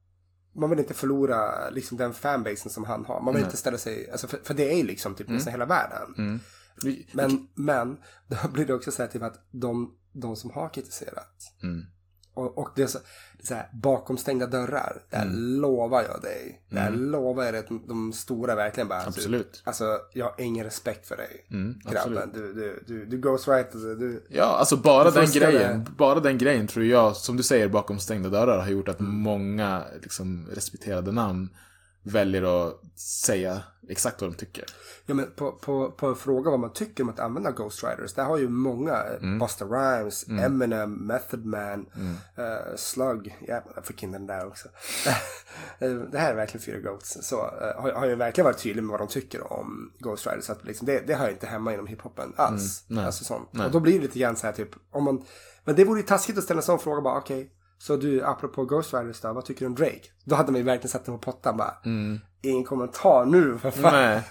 man vill inte förlora liksom, den fanbasen som han har. Man vill inte ställa sig, alltså, för, för det är ju liksom typ nästan hela världen. Vi- Men, men då blir det också så här typ att de, de som har kritiserat och, och det är så, så här, bakom stängda dörrar, där lovar jag dig. Där lovar jag dig att de, stora verkligen bara... Absolut. Du, alltså, jag har ingen respekt för dig. grabben. absolut. Du, du, du, du ghostwriter, du, du... Ja, alltså bara den grejen, bara den grejen tror jag, som du säger, bakom stängda dörrar har gjort att många liksom, respekterade namn väljer att säga exakt vad de tycker. Ja, men på, på, på en fråga vad man tycker om att använda Ghost Riders. Där har ju många, mm. Busta Rhymes, Eminem, Method Man, eh, Slug, ja, jag fick in den där också. Eh, det här är verkligen fyra Goats. Så eh, har, har ju verkligen varit tydlig med vad de tycker om Ghost Riders. Att liksom, det, det hör inte hemma inom hiphopen alls. nej. Alltså sånt. Nej. Och då blir det lite grann så här typ, om man, men det vore ju taskigt att ställa en sån fråga bara, okej. Så du, apropå Ghost Riders då, vad tycker du om Drake? Då hade man ju verkligen satt den på pottan bara. Ingen kommentar nu för fan. Nej.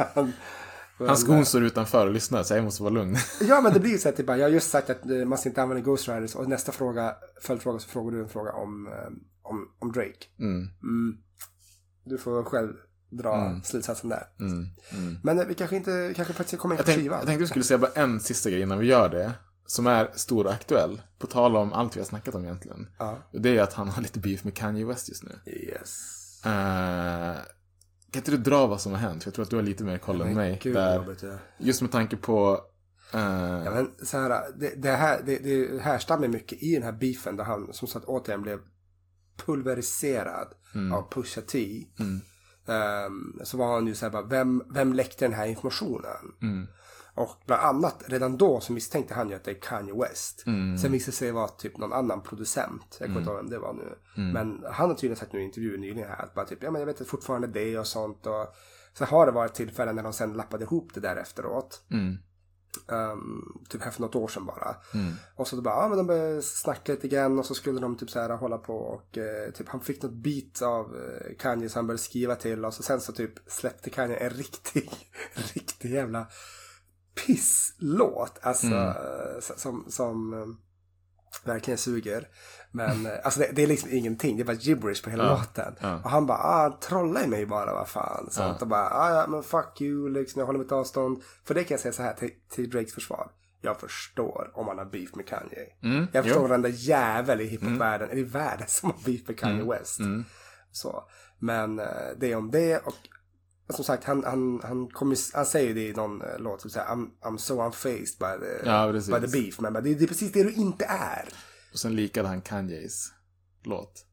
Hans skon står utanför och lyssnar så jag måste vara lugn. Ja men det blir ju så att typ, jag har just sagt att eh, man ska inte använda Ghost Riders och nästa fråga, följdfråga så frågar du en fråga om, eh, om, om Drake. Mm. Mm. Du får själv dra slutsatsen där. Mm. Men eh, vi kanske inte, kanske faktiskt kommer in på skivan. jag tänkte vi skulle säga bara en sista grej innan vi gör det. Som är stor och aktuell. På tal om allt vi har snackat om egentligen. Ja. Det är att han har lite beef med Kanye West just nu. Yes. Eh, kan inte du dra vad som har hänt? För jag tror att du har lite mer koll än mig. gud, där, ja. just med tanke på... eh, Ja, men så här, det, det här det, det härstammar mycket i den här beefen där han som sagt återigen blev pulveriserad av Pusha T. Ehm, så var han ju så här bara, vem, vem läckte den här informationen? Och bland annat, redan då så misstänkte han ju att det är Kanye West. Sen visade det sig vara typ någon annan producent. Jag kommer inte ihåg vem det var nu. Men han har tydligen sagt nu i intervjuer nyligen här att bara typ, ja men jag vet att fortfarande det och sånt. Och så har det varit tillfällen när de sen lappade ihop det där efteråt. Um, typ här för något år sedan bara. Och så då bara, ja men de började snacka lite grann och så skulle de typ så här hålla på och eh, typ han fick något beat av eh, Kanye så han började skriva till och så sen så typ släppte Kanye en riktig, riktig jävla pisslåt. Alltså eh, som, som eh, verkligen suger. Men eh, alltså det, det är liksom ingenting, det är bara gibberish på hela låten. Och han bara, ah, han trollar i mig bara, vad fan. Sånt. Och bara, ah, ja men fuck you, liksom, jag håller mitt avstånd. För det kan jag säga så här till, till Drakes försvar. Jag förstår om man har beef med Kanye. jag förstår varenda jävel i hiphopvärlden, eller i världen, som har beef med Kanye West. Så. Men det är om det och som sagt, han, han, han, kommer, han säger det i någon eh, låt, så här, I'm, I'm so unfazed by the, Ja, by the beef. Men det, det är precis det du inte är. och sen likade han Kanyes låt.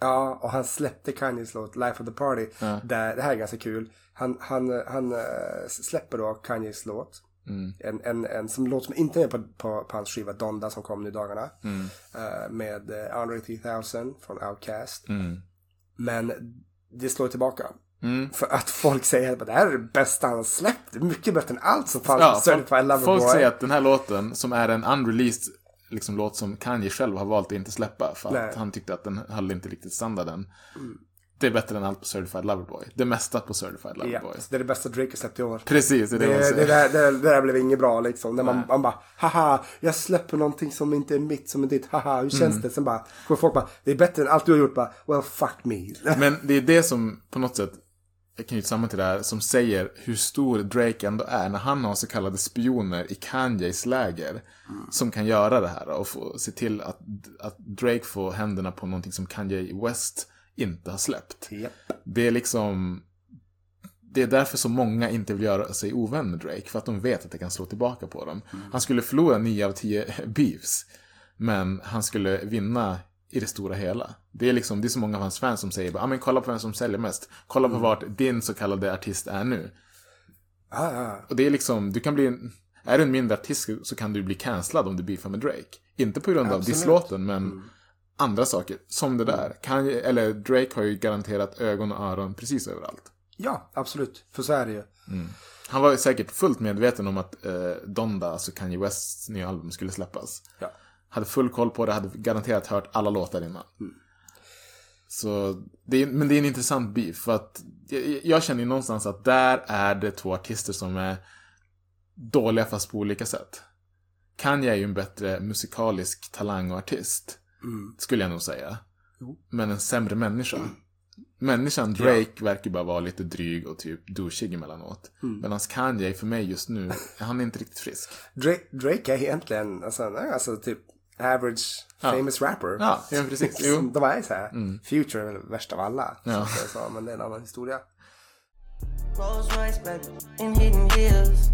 Ja, och han släppte Kanyes låt Life of the Party. Ja. Där, det här är ganska kul. Han, han, han eh, släpper då Kanyes låt. Mm. En, en, en som låt som inte är på, på, på hans skiva Donda som kom nu i dagarna. Mm. Eh, med eh, Andre 3000 från Outkast. Mm. Men det slår tillbaka. För att folk säger att det här är det bästa han har släppt. Mycket bättre än allt som fanns Ja, på Certified Lover folk säger att den här låten, som är en unreleased liksom, låt som Kanye själv har valt att inte släppa. För att Nej. han tyckte att den höll inte riktigt standarden. Det är bättre än allt på Certified Loverboy. Det mesta på Certified Ja, Loverboy. det är det bästa Drake har släppt i år. Precis, det är det, Det, det, där, det, det där blev inget bra liksom. När man, man bara, haha, jag släpper någonting som inte är mitt, som är ditt, haha, hur känns Mm. det? Sen bara, kommer folk bara, det är bättre än allt du har gjort, bara, well fuck me. Men det är det som på något sätt, knyter samman till det här, som säger hur stor Drake ändå är. När han har så kallade spioner i Kanyes läger. Som kan göra det här och få, se till att, att Drake får händerna på någonting som Kanye West inte har släppt. Japp. Det är liksom... Det är därför så många inte vill göra sig ovän med Drake. För att de vet att det kan slå tillbaka på dem. Han skulle förlora 9 av 10 beefs. Men han skulle vinna i det stora hela. Det är liksom, det är så många av hans fans som säger ah, men kolla på vem som säljer mest. Kolla på vart din så kallade artist är nu. Ah, ja. Och det är liksom, du kan bli en, är du en mindre artist så kan du bli cancellad om du beefar med Drake. Inte på grund av Absolut. disslåten, men andra saker. Som det där. Kan, eller Drake har ju garanterat ögon och öron precis överallt. ja, absolut. För så är det ju. Han var säkert fullt medveten om att eh, Donda, alltså Kanye Wests nya album, skulle släppas. Ja. Hade full koll på det, hade garanterat hört alla låtar innan. Så, det är, men det är en intressant beef. För att jag, jag känner ju någonstans att där är det två artister som är dåliga fast på olika sätt. Kanye är ju en bättre musikalisk talang och artist. Skulle jag nog säga. Men en sämre människa. Människan Drake verkar bara vara lite dryg och typ douchig emellanåt. Medan Kanye för mig just nu, han är inte riktigt frisk. Drake, Drake är egentligen, alltså, nej, alltså typ average famous rapper. Ja, ja, precis. Jo. Som De är så här. Mm. Future är väl värst av alla. Ja. Så, så, men det är en annan historia. Rolls Royce, baby, in hidden hills.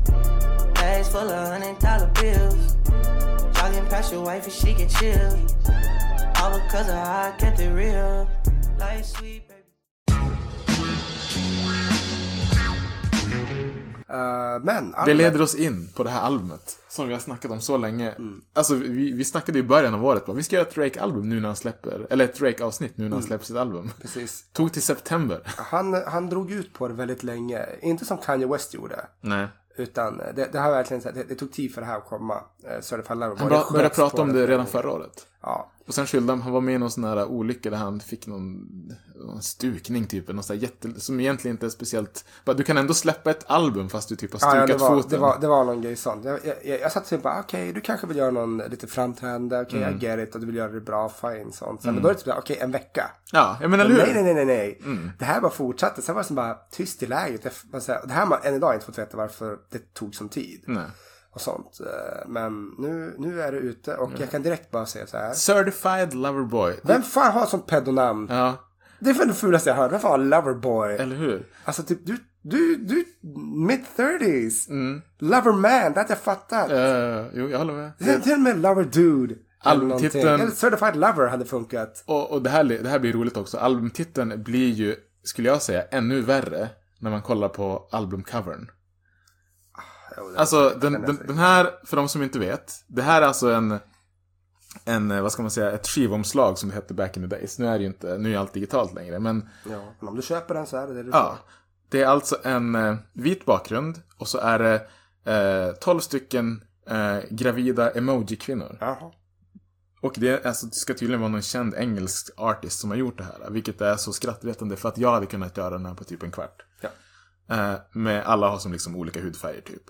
Bags full of hundred dollar bills. Jogging past your wife and she get chill. All because of how I kept it real. Life sweet, Eh, men, Det leder oss in på det här albumet. Som vi har snackat om så länge. Alltså vi, vi snackade i början av året bara, vi ska göra ett Drake-album nu när han släpper, eller ett Drake-avsnitt nu när han släpper sitt album. Precis. Tog till september. Han, han drog ut på det väldigt länge. Inte som Kanye West gjorde. Nej. Utan det, det har verkligen, här- det, det tog tid för det här att komma. Uh, Certified Lover. Han började prata om det redan förra året. Ja. Och sen skyllde han, han var med i någon sån här olycka där han fick någon, någon stukning typ, någon sån jätte, som egentligen inte är speciellt, bara, du kan ändå släppa ett album fast du typ har Ja, stukat ja, det, var, foten. det, var, det var någon grej sånt. Jag, jag, jag, jag satt och tänkte bara, okej, du kanske vill göra någon lite framträdande, okej, Mm. I get it, och du vill göra det bra, fine, sånt. Sen, Men då är det typ, okej, en vecka. Ja, jag menar Men nej, nej, nej, nej, nej. Mm. Det här bara fortsatte. Sen var det som bara tyst i säger, det här har man än idag inte fått veta varför det tog som tid. Nej. Och sånt. Eh, Men nu, nu är det ute och jag kan direkt bara säga så här. Certified Loverboy. Vem fan har ett sånt pedonamn? Ja, Det är för det fulaste jag hört. Vem fan har Loverboy? eller hur? Alltså typ du, du, du, mid 30s. Mm. Loverman, det hade jag fattat. Uh, jo, jag håller med. Till till och med Lover Dude. eller Albumtiteln-. Eller Certified Lover hade funkat. Och, och det, här, det här blir roligt också. Albumtiteln blir ju, skulle jag säga, ännu värre när man kollar på albumcovern. Alltså, den, den, den här, för de som inte vet. Det här är alltså en, en, eh, vad ska man säga, ett skivomslag som det hette back in the days. Nu är det ju inte, nu är allt digitalt längre, men Ja, men om du köper den så är det det du ja. får. Det är alltså en eh, vit bakgrund och så är det eh, 12 stycken eh, gravida emoji-kvinnor. Jaha. Och det, alltså, det ska tydligen vara någon känd engelsk artist som har gjort det här. Vilket är så skrattretande för att jag hade kunnat göra den här på typ en kvart. Ja. Eh, med alla har som liksom olika hudfärger typ.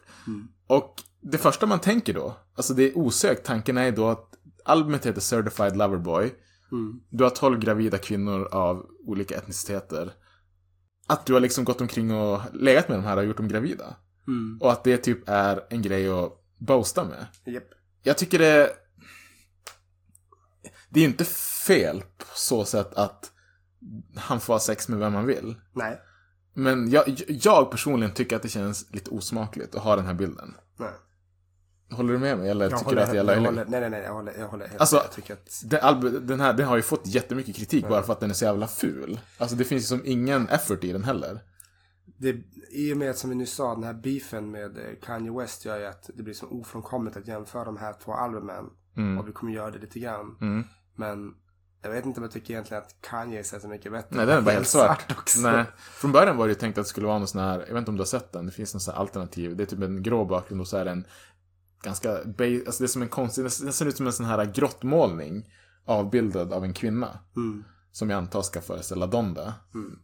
Och det första man tänker då, alltså det är osökt, tanken är då att albumet heter Certified Loverboy. Du har 12 gravida kvinnor av olika etniciteter. Att du har liksom gått omkring och legat med de här och gjort dem gravida. Och att det typ är en grej att boasta med. Japp. Jag tycker det... Det är inte fel på så sätt att han får ha sex med vem man vill. Nej. Men jag, jag personligen tycker att det känns lite osmakligt att ha den här bilden. Nej. Håller du med mig? Eller Jag tycker håller, du att jag är löjlig? nej, nej, nej, jag håller, jag håller helt Alltså. Jag tycker att... Den, den här den har ju fått jättemycket kritik bara för att den är så jävla ful. Alltså det finns ju som ingen effort i den heller. Det, I och med att som vi nyss sa, den här beefen med eh, Kanye West gör ju att det blir så ofrånkomligt att jämföra de här två albumen. Mm. Och vi kommer göra det lite grann. Mm. Men jag vet inte om jag tycker egentligen att Kanye ser så mycket bättre Nej, den är bara helt svart. också. Nej. Från början var det ju tänkt att det skulle vara någon sån här, jag vet inte om du har sett den, det finns någon sån här alternativ. Det är typ en grå bakgrund och så är det en ganska, alltså det är som en konstig, det ser ut som en sån här grottmålning avbildad av en kvinna. Mm. Som jag antar ska föreställa Donda.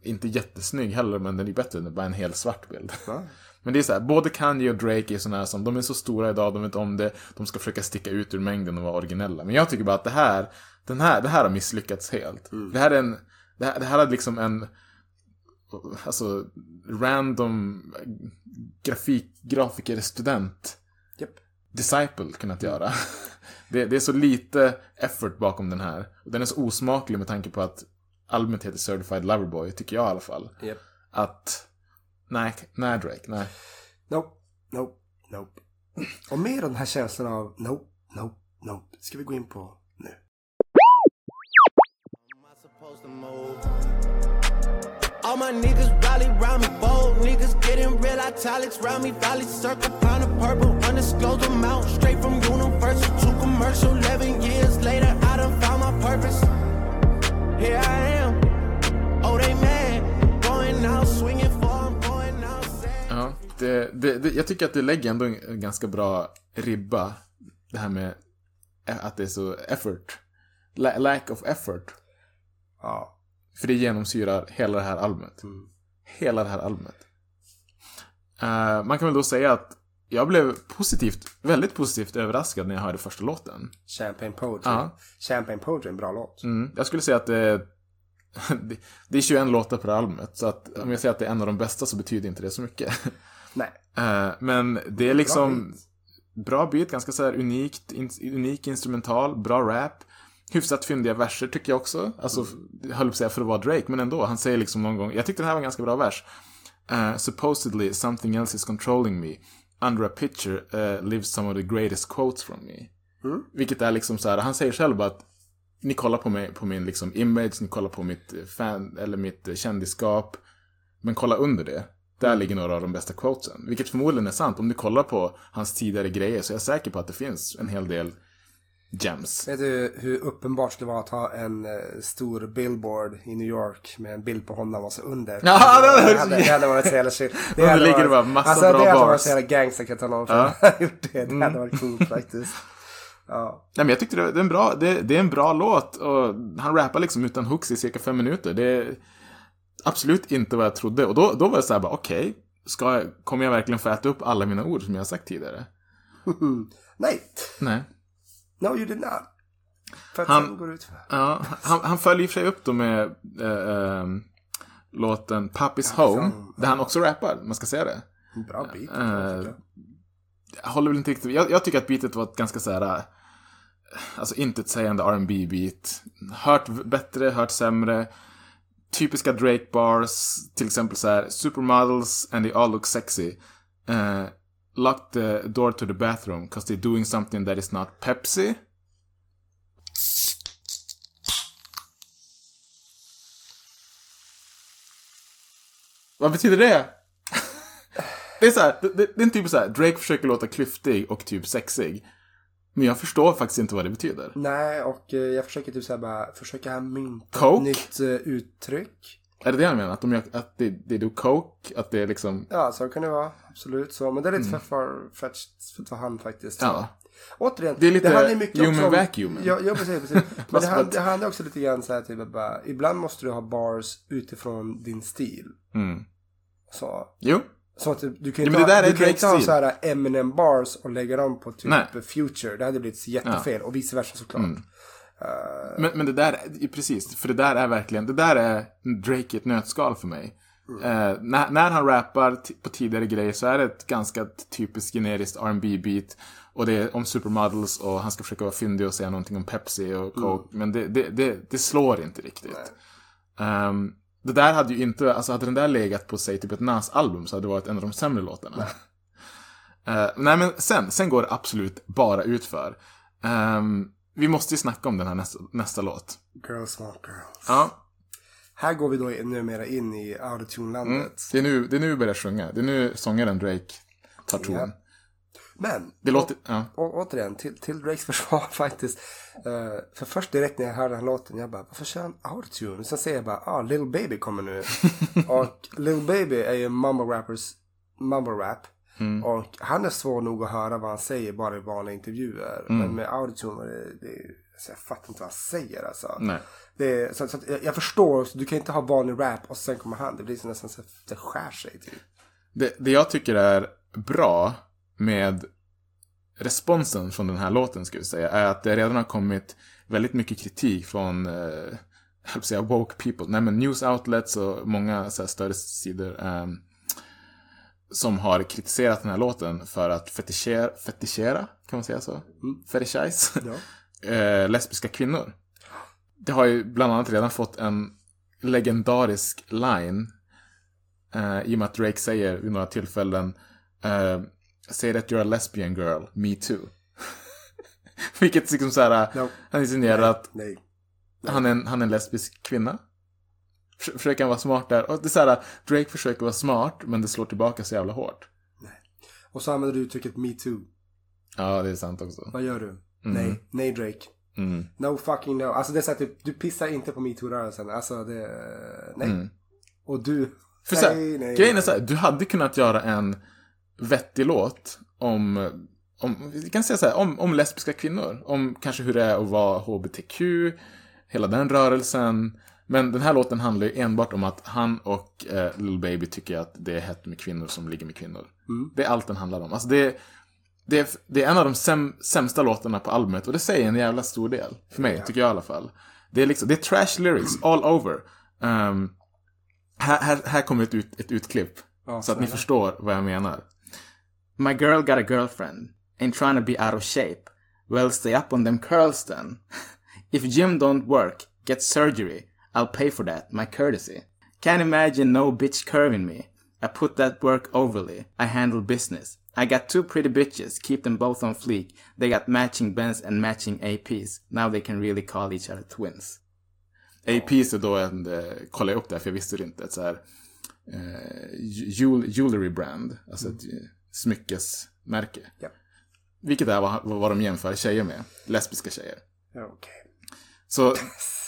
Inte jättesnygg heller, men den är bättre än bara en helt svart bild. Ja. Men det är så här, både Kanye och Drake är här som, de är så stora idag, de vet om det, de ska försöka sticka ut ur mängden och vara originella. Men jag tycker bara att det här, den här, det här har misslyckats helt. Det här är en, det här, det här är liksom en, alltså, random grafik, grafiker, student, Japp. disciple kunnat göra. Det, det är så lite effort bakom den här. Den är så osmaklig med tanke på att albumet heter Certified Loverboy, tycker jag i alla fall. Japp. Att, nej, nej Drake, nej. Nope, nope, nope. Och mer av den här känslan av nope, nope, nope. Ska vi gå in på nu. supposed. All my niggas rally round me, bold niggas getting real italics round me. Valley circle, pound of purple, undisclosed amount. Straight from universal to commercial. 11 years later, I done found my purpose. Here I am. Det, det, det, jag tycker att det lägger ändå en, ganska bra ribba. Det här med att det är så effort. La, lack of effort. Ja. För det genomsyrar hela det här albumet. Hela det här albumet. Eh, man kan väl då säga att jag blev positivt, väldigt positivt överraskad när jag hörde första låten. Champagne Poetry. Ja. Champagne Poetry är en bra låt. Mm, jag skulle säga att det, det, det är 21 låtor på det här albumet. Så att om jag säger att det är en av de bästa så betyder inte det så mycket. Nej. Eh, men det är liksom bra beat, ganska så här unikt, in, unik instrumental, bra rap. Hyfsat fyndiga verser tycker jag också. Alltså, jag höll på att säga för att vara Drake, men ändå. Han säger liksom någon gång, jag tyckte den här var en ganska bra vers. Eh, supposedly something else is controlling me. Under a picture eh, lives some of the greatest quotes from me. Vilket är liksom så här, han säger själv bara att ni kollar på mig, på min liksom image, ni kollar på mitt fan, eller mitt kändisskap. Men kolla under det. Där ligger några av de bästa quotesen. Vilket förmodligen är sant. Om du kollar på hans tidigare grejer så är jag säker på att det finns en hel del gems. Vet du hur uppenbart det skulle vara att ha en eh, stor billboard i New York med en bild på honom och så under? Ja, det hade- det, hade, det hade varit så jävla shit. Det hade ligger varit- bara massa alltså, bra det hade varit bars. så jävla gangster kan jag för Ja. gjort det. Det hade varit coolt faktiskt. Ja. Nej, men jag tyckte det, det, är en bra, det, det är en bra låt och han rappar liksom utan hooks i cirka fem minuter. Det absolut inte vad jag trodde. Och då, då var det så här bara, okej, ska jag, kommer jag verkligen få äta upp alla mina ord som jag har sagt tidigare? Nej, Nej. no you did not. För att Han- går ut. Ja, han, han följer sig upp då med eh, ehm, låten Pappis Home, där han också rappar, man ska säga det. Bra beat. Tycker jag. håller väl inte riktigt, jag, jag tycker att beatet var ett ganska så här, eh, alltså intetsägande rb beat Hört bättre, hört sämre. Typiska Drake bars, till exempel så här, supermodels and they all look sexy. Uh, lock the door to the bathroom, cause they're doing something that is not Pepsi. Vad betyder det? Det är så här, det, det, det är typ så här, Drake försöker låta klyftig och typ sexig. Men jag förstår faktiskt inte vad det betyder. Nej, och eh, jag försöker typ såhär bara försöka mynta Coke? ett nytt eh, uttryck. Är det det han menar? Att, de gör, att det, det är do coke? Att det är liksom... Ja, så kan det vara. Absolut så. Men det är lite för farfetched för han faktiskt. Mm. Ja. Återigen, Det är lite handlar ju mycket human också om- vacuum. Ja, ja precis. precis. Men det, hand, att- det handlar också lite grann så här typ bara, ibland måste du ha bars utifrån din stil. Mm. Så, Jo. Så att du, kan Ja, inte ha, du kan inte ha så här Eminem bars och lägga dem på typ Nej. Future. Det hade blivit jättefel. Och vice versa såklart. Mm. Men, men det där, är- precis, för det där är verkligen, det där är Drake i ett nötskal för mig. Eh, när, när han rappar på tidigare grejer så är det ett ganska typiskt generiskt R&B beat Och det är om supermodels och han ska försöka vara fyndig och säga någonting om Pepsi och Coke. Men det, det, det, det slår inte riktigt. Ehm, det där hade ju inte, alltså hade den där legat på säg typ ett Nas-album så hade det varit en av de sämre låtarna. Eh, nej men sen, sen går det absolut bara utför. Um, vi måste ju snacka om den här nästa, nästa låt. Girls want girls. Ja, Här går vi då numera in i autotune-landet. mm. det, är nu, det är nu vi börjar sjunga. Det är nu sångaren Drake tar ton. Ja. Men, Det låter, ja. och, återigen, till, till Drakes försvar faktiskt. Eh, för först direkt när jag hörde den här låten, jag bara, varför kör han autotune? Sen säger jag bara, ah, Lil Baby kommer nu. och Lil Baby är ju mumble rappers, mumble rap. Mm. Och han är svår nog att höra vad han säger bara i vanliga intervjuer. Mm. Men med autotune, det, det, alltså, jag fattar inte vad han säger alltså. Nej. Det, så, så att jag, jag förstår, du kan inte ha vanlig rap och sen kommer han. Det blir så nästan så att det skär sig typ. Det, det jag tycker är bra med responsen från den här låten, ska vi säga, är att det redan har kommit väldigt mycket kritik från, eh, jag säga woke people, nej men news outlets och många så här, större sidor ehm, som har kritiserat den här låten för att fetischera, fetischera kan man säga så? Fetischize? eh, lesbiska kvinnor. Det har ju bland annat redan fått en legendarisk line eh, i och med att Drake säger vid några tillfällen eh, Say that you're a lesbian girl, me too. Vilket liksom såhär, No. han insinuerar att Nej. han är, en, han är en lesbisk kvinna. Förs- Försöker han vara smart där. Och det är såhär, Drake försöker vara smart, men det slår tillbaka så jävla hårt. Och så använder du uttrycket me too. Ja, det är sant också. Vad gör du? Nej, nej Drake. Mm. No fucking no. Alltså det är så här, typ, du pissar inte på metoo-rörelsen. Alltså det, nej. Mm. Och du, För så här, nej, nej. grejen är så här, du hade kunnat göra en vettig låt om, om vi kan säga så här, om, om lesbiska kvinnor. Om kanske hur det är att vara HBTQ, hela den rörelsen. Men den här låten handlar ju enbart om att han och eh, Lil Baby tycker att det är hett med kvinnor som ligger med kvinnor. Det är allt den handlar om. Alltså det, det, är, det är en av de säm, sämsta låtarna på albumet och det säger en jävla stor del. För mig, tycker jag i alla fall. Det är, liksom, det är trash lyrics all over. Um, här, här, här kommer ett, ut, ett utklipp. så att ni förstår vad jag menar. My girl got a girlfriend. Ain't trying to be out of shape. Well, stay up on them curls then. If gym don't work, get surgery. I'll pay for that, my courtesy. Can't imagine no bitch curving me. I put that work overly. I handle business. I got two pretty bitches, keep them both on fleek. They got matching Benz and matching APs. Now they can really call each other twins. APs är då en, eh, kollade upp det här för jag visste det inte, så här eh, jewelry brand. Alltså eh, smyckesmärke. Ja. Vilket är vad, vad de jämför tjejer med. Lesbiska tjejer. Ja, Okej. Så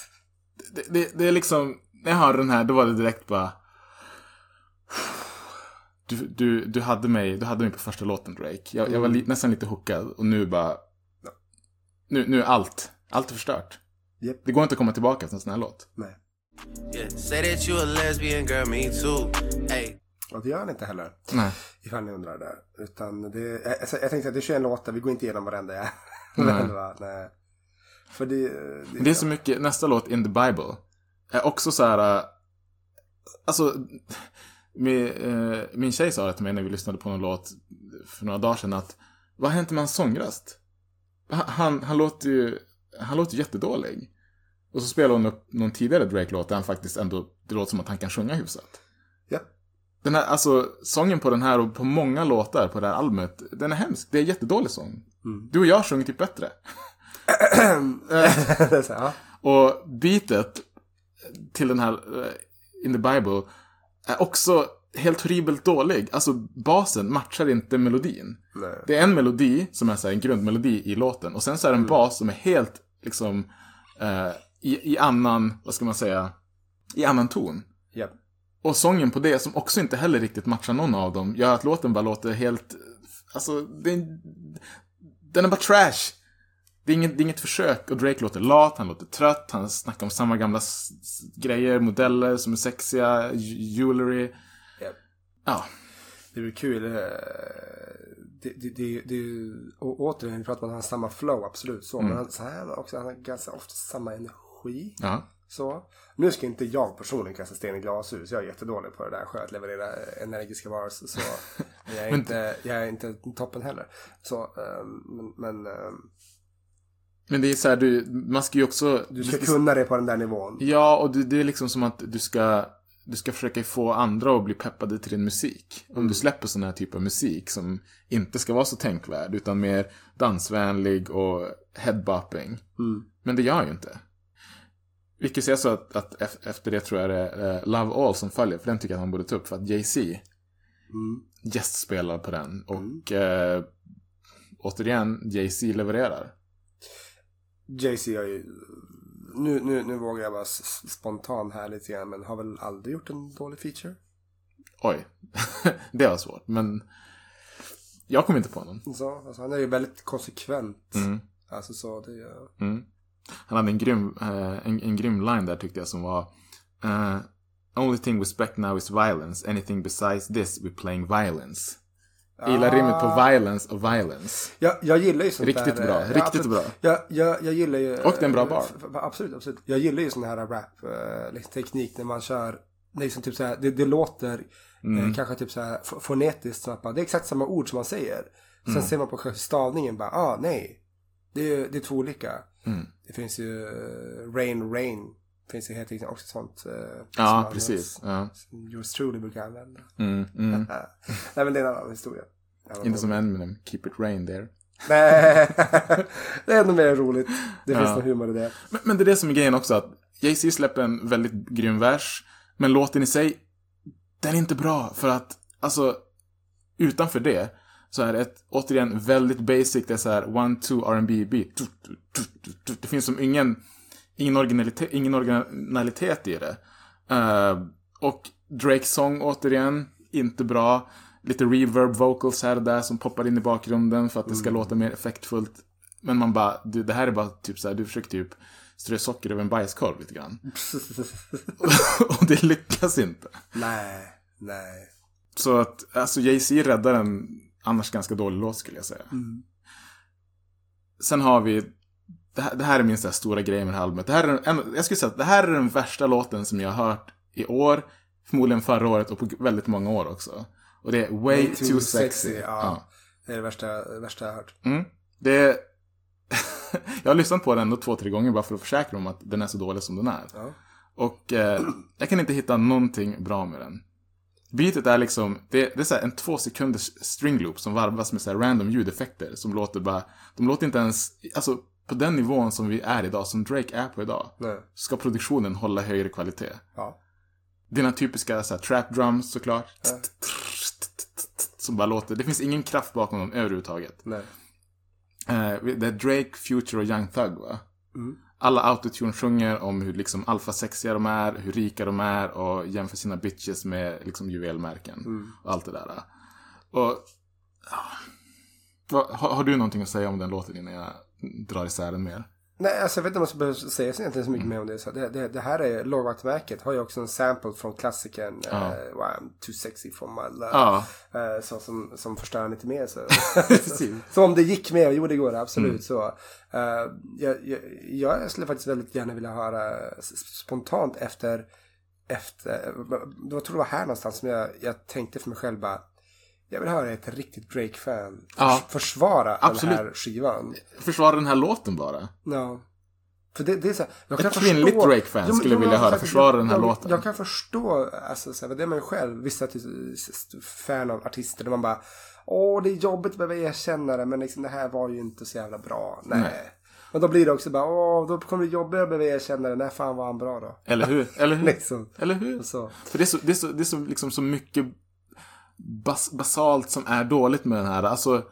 det, det, det är liksom, när jag hörde den här, då var det direkt bara... Du, du, du, hade mig, du hade mig på första låten Drake. Jag, jag var li, nästan lite hookad och nu bara... Nu, nu är allt, allt är förstört. Japp. Det går inte att komma tillbaka till en sån här låt. Nej. Yeah, say that you a lesbian girl, me too. Hey. Och det gör han inte heller. Nej. Ifall ni undrar det. Utan det, jag, alltså, jag tänkte att det är 21 låtar, vi går inte igenom varenda jag. Nej. För det, det, det är så mycket, nästa låt, In the Bible, är också så här... äh, Alltså, med, eh, min tjej sa det till mig när vi lyssnade på någon låt för några dagar sedan att vad har hänt med hans sångröst? Han, han, han låter ju, han låter jättedålig. Och så spelar hon upp någon tidigare Drake-låt där han faktiskt ändå, det låter som att han kan sjunga hyfsat. Den här, alltså, sången på den här och på många låtar på det här albumet, den är hemsk. Det är jättedålig sång. Du och jag sjunger typ bättre. så, ja. Och beatet till den här eh, In the Bible är också helt horribelt dålig. Alltså basen matchar inte melodin. Nej. Det är en melodi som är så här, en grundmelodi i låten och sen så är det en bas som är helt liksom eh, i, i annan, vad ska man säga, i annan ton. Japp. Och sången på det som också inte heller riktigt matchar någon av dem gör att låten bara låter helt, alltså är, den är bara trash. Det är, inget, det är inget försök och Drake låter lat, han låter trött, han snackar om samma gamla grejer, modeller som är sexiga, jewelry. Japp. Ja, Det blir kul. eh, Det, det, det, det, och återigen, vi pratar om att han har samma flow, absolut så. Men han, så här, också, han har ganska ofta samma energi. ja. Så. Nu ska inte jag personligen kasta sten i glashus. Jag är jättedålig på det där. Att leverera energiska varelser. Så jag är, inte, jag är inte toppen heller. Så, ehm, men, men ehm, Men det är så här, du, man ska ju också... du ska kunna det på den där nivån. Ja, och det, det är liksom som att du ska, du ska försöka få andra att bli peppade till din musik. Om du släpper sån här typ av musik som inte ska vara så tänkvärd, utan mer dansvänlig och headbopping. Men det gör ju inte. Vilket säger så att, att ef- efter det tror jag det är eh, Love All som följer, för den tycker jag att han borde ta upp, för att Jay-Z Mm. gästspelar på den. Och eh, återigen, Jay-Z levererar. Jay-Z har ju... Nu, nu, nu vågar jag vara spontan här lite grann. Men har väl aldrig gjort en dålig feature. Oj, det var svårt, men jag kom inte på någon. Så, alltså, han är ju väldigt konsekvent. Mm. Alltså så det... är- Mm. Han hade en grym, eh, en, en grym line där tyckte jag som var eh, Only thing we expect now is violence. Anything besides this we're playing violence. Jag gillar rimmet på violence och violence. Jag, jag gillar ju sånt Riktigt där. bra, eh, riktigt absolut. bra. Jag, jag, jag gillar ju... Och det är en bra bar. f- f- Absolut, absolut. Jag gillar ju sån här rap eh, liksom, teknik när man kör. Liksom typ så här, det, det låter Mm. eh, kanske typ så här fonetiskt. Så bara, det är exakt samma ord som man säger. Sen Mm. ser man på stavningen bara, ah nej. Det är, det är två olika. Mm. Det finns ju eh, Rain Rain. Finns ju helt enkelt också sånt. eh, Ja, precis. Ja. Som Yours truly brukar använda. Mm, mm. nej men det är en annan historia. Annan Inte som Eminem, keep it rain there. Nej, det är ännu mer roligt. Det finns Ja. någon humor i det. Men, men det är det som är grejen också, att Jay-Z släpper en väldigt grym vers, men låten i sig, den är inte bra, för att, alltså, utanför det, så är det ett, återigen, väldigt basic, det är så här, one, two, R&B beat. Det finns som ingen, ingen originalitet, ingen originalitet i det. Eh, och Drakes sång, återigen, inte bra. Lite reverb vocals här och där som poppar in i bakgrunden för att det ska låta mer effektfullt. Men man bara, du, det här är bara typ så här, du försöker typ strö socker över en bajskorv lite grann. och det lyckas inte. Nej, nej. Så att, alltså Jay-Z räddar en annars ganska dålig låt skulle jag säga. Sen har vi, det här, det här är min så stora grej med det här albumet. Det här är en, jag skulle säga att det här är den värsta låten som jag har hört i år, förmodligen förra året och på väldigt många år också. Och det är Way, Too, Sexy. Ja. Det är det värsta, värsta jag har hört. Mm. Det är... jag har lyssnat på den ändå två, tre gånger bara för att försäkra om att den är så dålig som den är. Ja. Och eh, jag kan inte hitta någonting bra med den. Beatet är liksom, det, det är så en två sekunders string loop som varvas med så här random ljudeffekter som låter bara, de låter inte ens, alltså på den nivån som vi är idag, som Drake är på idag, Nej. ska produktionen hålla högre kvalitet. Ja. Dina typiska så trap drums såklart. Som bara låter. Det finns ingen kraft bakom dem överhuvudtaget. Nej. Eh, det är Drake, Future och Young Thug va? Alla autotune sjunger om hur liksom alfasexiga de är, hur rika de är och jämför sina bitches med liksom juvelmärken. Och allt det där. Och... har, har du någonting att säga om den låten innan jag drar isär den mer? Nej, alltså jag vet inte om ska behöva säga så egentligen så mycket mer om det. Så det, det, det här är lågvattenmärket. Har ju också en sample från klassikern Ja. eh, wow, I'm too sexy for my love. Ja. Eh, så, som, som förstör lite mer. Så. Precis. så om det gick med, jo det går absolut Mm. så. Eh, jag, jag, jag skulle faktiskt väldigt gärna vilja höra spontant efter, efter jag tror det var här någonstans som jag, jag tänkte för mig själv bara jag vill höra ett riktigt Drake-fan Ja. förs- försvara Absolut. den här skivan. Försvara den här låten bara. Ja. För det, det är så här, jag Ett kan kvinnligt förstå- Drake-fan men- skulle men vilja höra försvara jag- den här jag, låten. Jag kan förstå, alltså så här, det är man själv, vissa ty- s- fan av artister, där man bara Åh, det är jobbigt att behöva erkänna det, men liksom, det här var ju inte så jävla bra. Nej. Nej. Och då blir det också bara, åh, då kommer det jobbigare att behöva erkänna det. Nej, fan var han bra då. Eller hur? Eller hur? Liksom. Eller hur? Så. För det är så, det är så, det är så, liksom så mycket bas, basalt som är dåligt med den här. Alltså,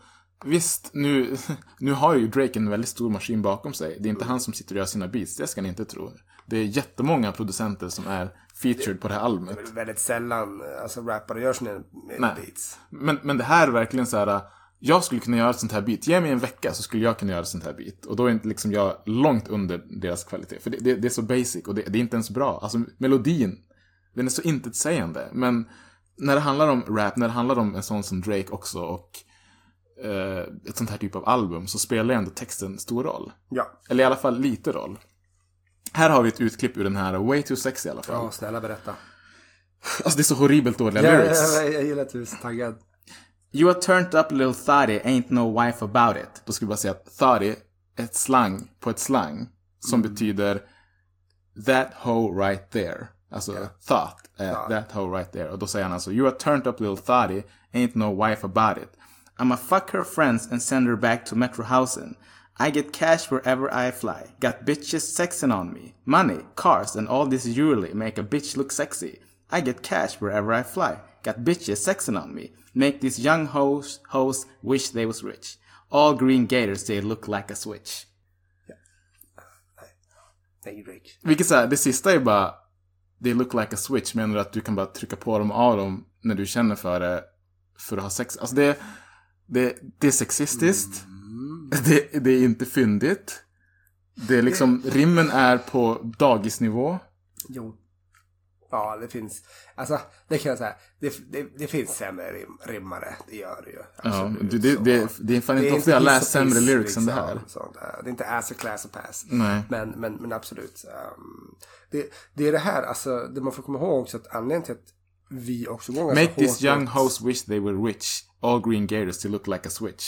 visst, nu, nu har ju Drake en väldigt stor maskin bakom sig. Det är inte han som sitter och gör sina beats, det ska ni inte tro. Det är jättemånga producenter som är featured på det här albumet. Det är väldigt sällan, alltså rappare gör sina Nej. beats. Men, men det här är verkligen så här. Jag skulle kunna göra ett sånt här beat. Ge mig en vecka så skulle jag kunna göra ett sånt här beat. Och då är inte liksom jag långt under deras kvalitet. För det, det, det är så basic och det, det är inte ens bra. Alltså melodin, den är så intetsägande. Men när det handlar om rap, när det handlar om en sån som Drake också och eh, ett sånt här typ av album så spelar ju ändå texten stor roll. Ja. Eller i alla fall lite roll. Här har vi ett utklipp ur den här Way Too Sexy i alla fall. Ja, snälla berätta. Alltså det är så horribelt dåliga Ja, lyrics. jag, jag, jag gillar att du är så taggad. You are turned up little thotty, ain't no wife about it. Då skulle jag bara säga att thotty är ett slang på ett slang som betyder that hoe right there. Alltså thought, eh, är that hoe right there. Och då säger han alltså you are turned up little thotty, ain't no wife about it. I'ma fuck her friends and send her back to Metrohausen. I get cash wherever I fly. Got bitches sexing on me. Money, cars, and all this jewelry make a bitch look sexy. I get cash wherever I fly. Got bitches sexing on me. Make these young hoes, hoes wish they was rich. All green gators, they look like a switch. Nej, Drake. Vilket så här, det sista är bara They look like a switch. Menar du att du kan bara trycka på dem av dem när du känner för det för att ha sex? Alltså det, det, det är sexistiskt. Det, det är inte fyndigt. Det är liksom, rimmen är på dagisnivå. Jo. Ja, det finns. Alltså, det kan jag säga. Det, det, det finns sämre rim, rimmare. Det gör det ju. Ja, Absolut. det, det, Så- det, det är fan inte ofta jag läst sämre lyrics än det liksom, här. Det är inte ass och class och pass. Nej. Men, men, men absolut. Um, det, det är det här, alltså, det man får komma ihåg också att anledningen till att vi också går Make hårt young hoes wish they were rich. All green gators to look like a switch.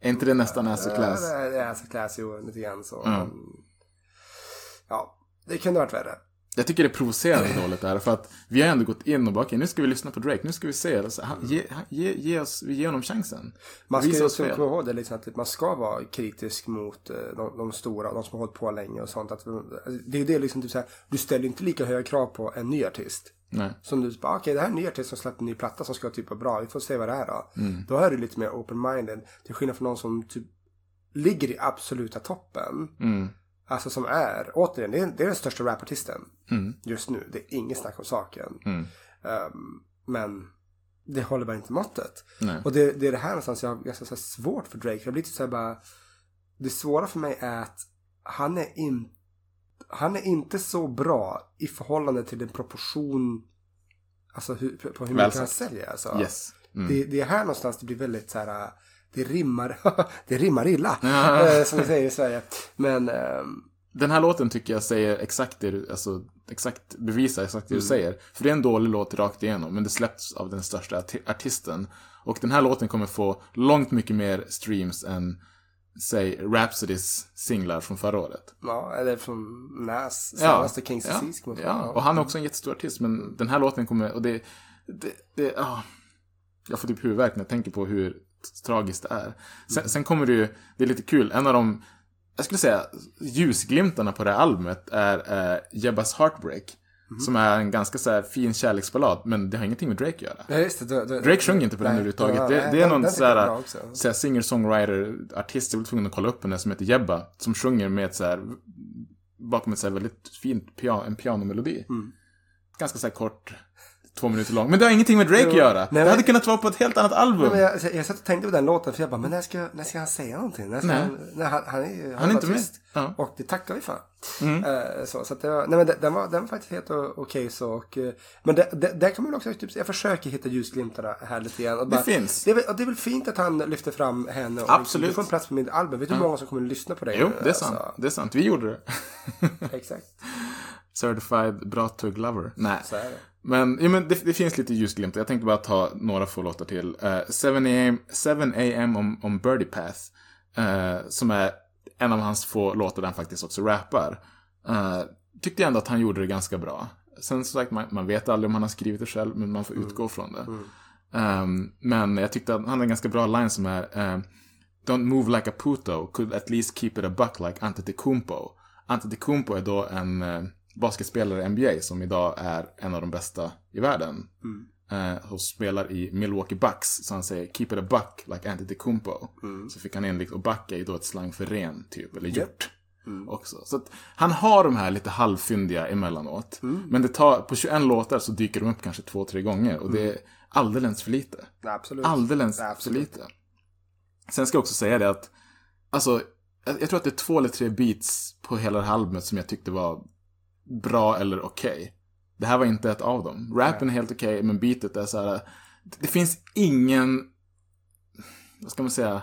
Är inte det nästan ass och class? Ja, det är ass och class, jo, lite grann så. Ja. Men, ja, det kunde varit värre. Jag tycker det är provocerande dåligt där, för att vi har ändå gått in och bara, okej, nu ska vi lyssna på Drake, nu ska vi se, alltså, han, ge, ge, ge oss, vi ger honom chansen. Man ska ju också komma ihåg det liksom att man ska vara kritisk mot eh, de, de stora, de som har hållit på länge och sånt. Att, alltså, det är det liksom, du, så här, du ställer inte lika höga krav på en ny artist. Nej. Som du bara, okej det här är en ny artist som släppt en ny platta som ska typ vara bra, vi får se vad det är då. Mm. Då är du lite mer open-minded. Till skillnad från någon som typ ligger i absoluta toppen. Mm. Alltså som är, återigen, det är, det är den största rapartisten Mm. just nu. Det är inget snack om saken. Mm. Ehm, men det håller bara inte måttet. Nej. Och det, det är det här någonstans jag har ganska så svårt för Drake. Jag blir lite så här bara, det svåra för mig är att han är, in, han är inte så bra i förhållande till den proportion, alltså hur, på hur mycket han säljer. Alltså. Yes. Mm. Det, det är här någonstans det blir väldigt så här, det rimmar, det rimmar illa. Ja. eh, som vi säger i Sverige. Men, ehm, Den här låten tycker jag säger exakt det du, alltså, exakt, bevisar exakt det du säger. För det är en dålig låt rakt igenom, men det släpps av den största arti- artisten. Och den här låten kommer få långt mycket mer streams än, säg, Rhapsodys singlar från förra året. ja, eller från Nas, senaste Kings ja, Disease. ja, från. och han är också en jättestor artist, men den här låten kommer, och det, det, det ah, jag får typ huvudvärk när jag tänker på hur tragiskt det är. Sen, sen kommer det ju, det är lite kul, en av de, jag skulle säga, ljusglimtarna på det här albumet är eh, Jebbas Heartbreak. Som är en ganska så här fin kärleksballad, men det har ingenting med Drake att göra. Ja, just det. då- då- Drake sjunger inte på den överhuvudtaget. ja, det, det är någon den också. såhär singer-songwriter-artist, jag var tvungen att kolla upp henne, som heter Jebba. Som sjunger med ett såhär, bakom ett såhär väldigt fint pia en pianomelodi. Mm. Ganska såhär kort, två minuter lång. Men det har ingenting med Drake Jo. att göra. Nej, det men- hade kunnat vara på ett helt annat album. Nej, jag, jag, jag satt och tänkte på den låten för jag bara, men när ska, när ska han säga någonting? När ska Nej. han, när han, han är, Han är inte med. Ja. Och det tackar vi för. Mm. Eh, så, så det var, nej men den var, den var faktiskt helt okej så. Och, eh, men det, det, där kan man också, typ, jag försöker hitta ljusglimtar här lite grann. Och Det finns. Det är, väl, det är väl fint att han lyfter fram henne. Och Absolut. Du får en plats på min album. Vet du hur många som kommer att lyssna på dig? Jo, det är sant. Alltså, Det är sant. Vi gjorde det. exakt. Certified bra tugg lover. Nej. Så är det. Men, ja, men det, det finns lite ljusglimtar. Jag tänkte bara ta några få låtar till. Uh, 7 AM, 7 AM om, om Birdie Path. eh, som är en av hans få låtar där han faktiskt också rappar. Uh, tyckte jag ändå att han gjorde det ganska bra. Sen som sagt, man, man vet aldrig om han har skrivit det själv, men man får utgå från det. Um, men jag tyckte att han hade en ganska bra line som är um, Don't move like a puto, could at least keep it a buck like Antetokounmpo. Antetokounmpo är då en eh, basketspelare i NBA som idag är en av de bästa i världen. Eh, och spelar i Milwaukee Bucks, så han säger keep it a buck like Antetokounmpo. Så fick han in lite, och buck är ju då ett slang för ren, typ, eller hjort. Också. Så att han har de här lite halvfyndiga emellanåt. Men det tar, på 21 låtar så dyker de upp kanske två, tre gånger. Och det är alldeles för lite. Absolut. Alldeles Nej, för absolut. lite. Sen ska jag också säga det att, alltså, jag, jag tror att det är två eller tre beats på hela det här albumet som jag tyckte var bra eller okej. Det här var inte ett av dem. Rappen är helt okej, men beatet är så här. Det, finns ingen, vad ska man säga,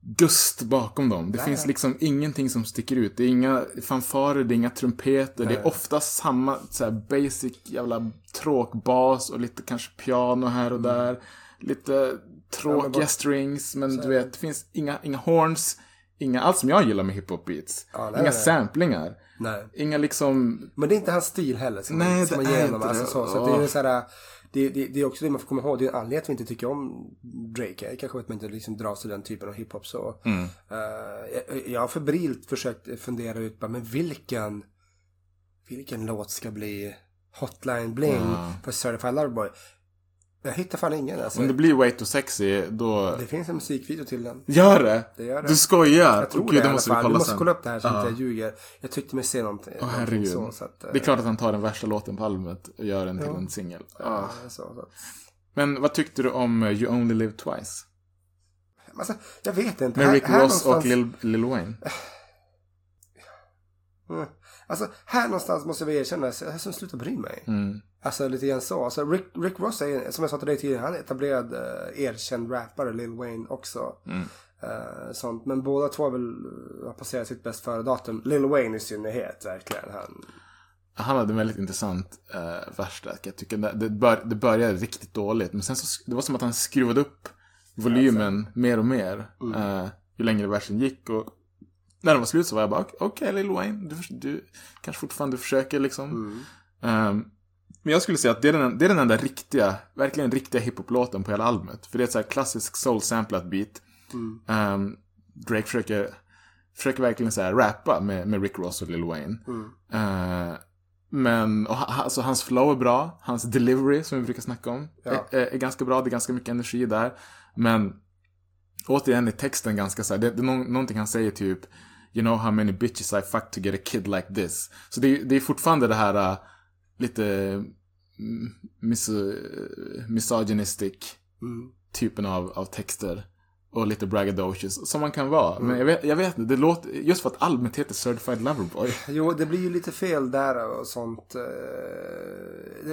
gust bakom dem. Det Nej. finns liksom ingenting som sticker ut. Det är inga fanfarer, det är inga trumpeter. Det är ofta samma så här basic jävla tråkbas och lite kanske piano här och där. Lite Mm. Ja, tråkiga men strings, men så du vet, det finns inga, inga horns. Inga, allt som jag gillar med hiphop beats. Ja, nej, inga nej. samplingar. Nej. Inga liksom... Men det är inte hans stil heller. Som Nej, man, som det man är inte Alltså, det. så, så det, är så här, det, det, det är också det man får komma ihåg. Det är en anledning att vi inte tycker om Drake. Det kanske att man inte liksom dras till den typen av hiphop. Så. Mm. Eh, jag, jag har febrilt försökt fundera ut, bara, men vilken, vilken låt ska bli Hotline Bling Ja. på Certified Loverboy? Jag hittar fan ingen. Alltså. Om det blir way too sexy, då... Det finns en musikvideo till den. Gör det? Det gör det. Du skojar? Jag tror Åh, det Gud, det måste vi kolla Du måste sen. kolla upp det här så att Ja. jag ljuger. Jag tyckte mig se någonting. Åh någonting herregud. så, så att, eh, det är klart att han tar den värsta låten på albumet och gör den till Ja. en singel. Ja, så, så. Men vad tyckte du om eh, You Only Live Twice? Alltså, jag vet inte. Med Rick här Ross och någonstans- Lil, Lil Wayne. Mm. Alltså, här någonstans måste jag erkänna att jag som slutar bry mig. Mm. Alltså lite grann så. Alltså, Rick, Rick Ross är, som jag sa till dig tidigare, han är etablerad uh, erkänd rappare. Lil Wayne också. Mm. Eh, sånt. Men båda två har väl uh, har passerat sitt bäst före datum. Lil Wayne i synnerhet, verkligen. Han, Han hade en väldigt intressant uh, verstack. Jag tycker det, det, bör, det började riktigt dåligt. Men sen så, det var som att han skruvade upp volymen mer och mer. Mm. eh, ju längre versen gick. Och när den var slut så var jag bara, okej okay, Lil Wayne, du, du kanske fortfarande försöker liksom. Mm. Um, men jag skulle säga att det är, den, det är den enda riktiga, verkligen riktiga hiphop-låten på hela albumet. För det är ett så här klassisk soul-samplat beat. Mm. Um, Drake försöker, försöker verkligen så här rappa med, med Rick Ross och Lil Wayne. Mm. Uh, men och, alltså, hans flow är bra, hans delivery som vi brukar snacka om Ja. är, är ganska bra, det är ganska mycket energi där. Men återigen är texten ganska så här, det, det är nå- någonting han säger typ You know how many bitches I fucked to get a kid like this. Så det, är- det är fortfarande det här uh, lite mm, mis, misogynistic Mm. typen av, av texter. Och lite braggadocious, som man kan vara. Men jag vet, jag vet inte, det låter, just för att albumet heter Certified Loverboy. Jo, det blir ju lite fel där och sånt. eh,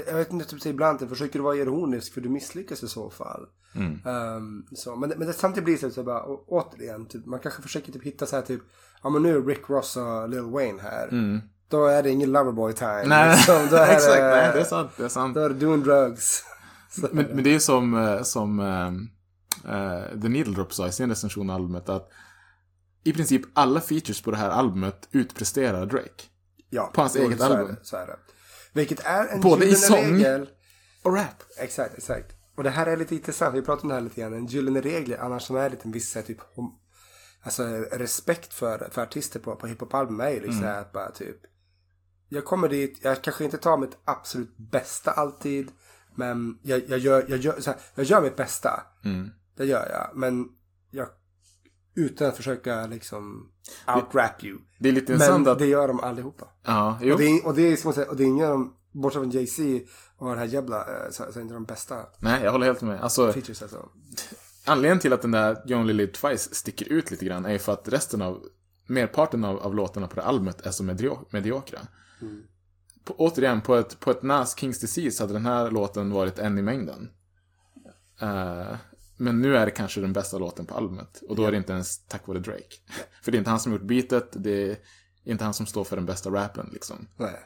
Jag vet inte, typ ibland jag försöker du vara ironisk för du misslyckas i så fall. Mm. Ehm, så, men, men det, samtidigt blir det så bara, å, återigen, typ, man kanske försöker typ hitta så här typ, ja men nu är Rick Ross och Lil Wayne här. Mm. Då är det ingen Loverboy time. Nej, liksom. då är exakt, det, nej, det är sant, det är sant. Då är det doing drugs. Men, men det är ju som, eh, som uh, The Needle Drop sa i sin recension av albumet att i princip alla features på det här albumet utpresterar Drake. ja, på hans eget så är album. det, så är det. Vilket är en Både i sång regel. och rap. Exakt, exakt. Och det här är lite intressant, vi pratade om det här lite grann. En gyllene regel, annars som är lite en viss typ hom- Alltså respekt för, för artister på, på hiphop-album är ju liksom Mm. att bara typ jag kommer dit, jag kanske inte tar mitt absolut bästa alltid. Men jag, jag, gör, jag, gör, här, jag gör mitt bästa. Mm. Det gör jag. Men jag, utan att försöka liksom outrap you. Det är lite Men att... det gör de allihopa. Ja, jo. Och det, är, och det är säga, och det är ingen av dem, bortsett från Jay-Z och den här jävla, eh, så, så är inte de bästa Nej, jag håller helt med. Alltså, features alltså. Anledningen till att den där You Only Live Twice sticker ut lite grann är för att resten av, merparten av, av låtarna på det albumet är så medio- mediokra. På, återigen, på ett, på ett Nas Kings Disease hade den här låten varit en i mängden. Eh, men nu är det kanske den bästa låten på albumet. Och då är det inte ens tack vare Drake. För det är inte han som gjort beatet, det är inte han som står för den bästa rappen liksom. Nej.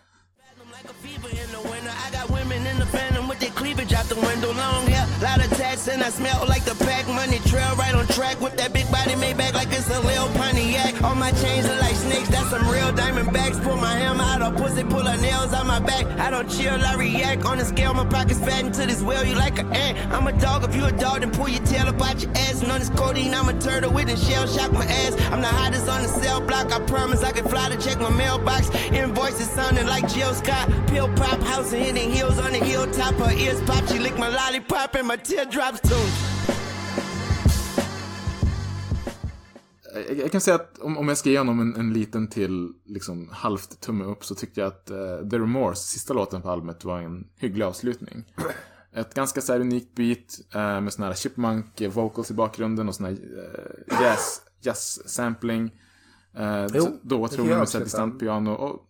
A fever in the winter. I got women in the phantom with their cleavage out the window. Long hair, lot of tats, and I smell like the pack money trail right on track with that big body made back like it's a Lil Pontiac. All my chains are like snakes, that's some real diamond backs. Pull my hammer out of pussy, pull her nails on my back. I don't chill, I react. On the scale, my pockets fat into this well, you like an ant. I'm a dog, if you a dog, then pull your tail about your ass. And on this codeine, I'm a turtle with a shell shock my ass. I'm the hottest on the cell block, I promise I can fly to check my mailbox. Invoices sounding like Jill Scott. Pill pop, house and hitting heels on the hilltop. Her ears pop, she lick my lollipop and my teardrops too. Jag, jag kan säga att om, om jag ska ge honom en, en liten till liksom, halvt tumme upp så tyckte jag att eh, The Remorse, sista låten på albumet, var en hygglig avslutning. Ett ganska så här unikt beat eh, med sån här chipmunk eh, vocals i bakgrunden och sån här eh, jazz, jazz sampling. Eh, Jo, så- då trummor jag med distant piano och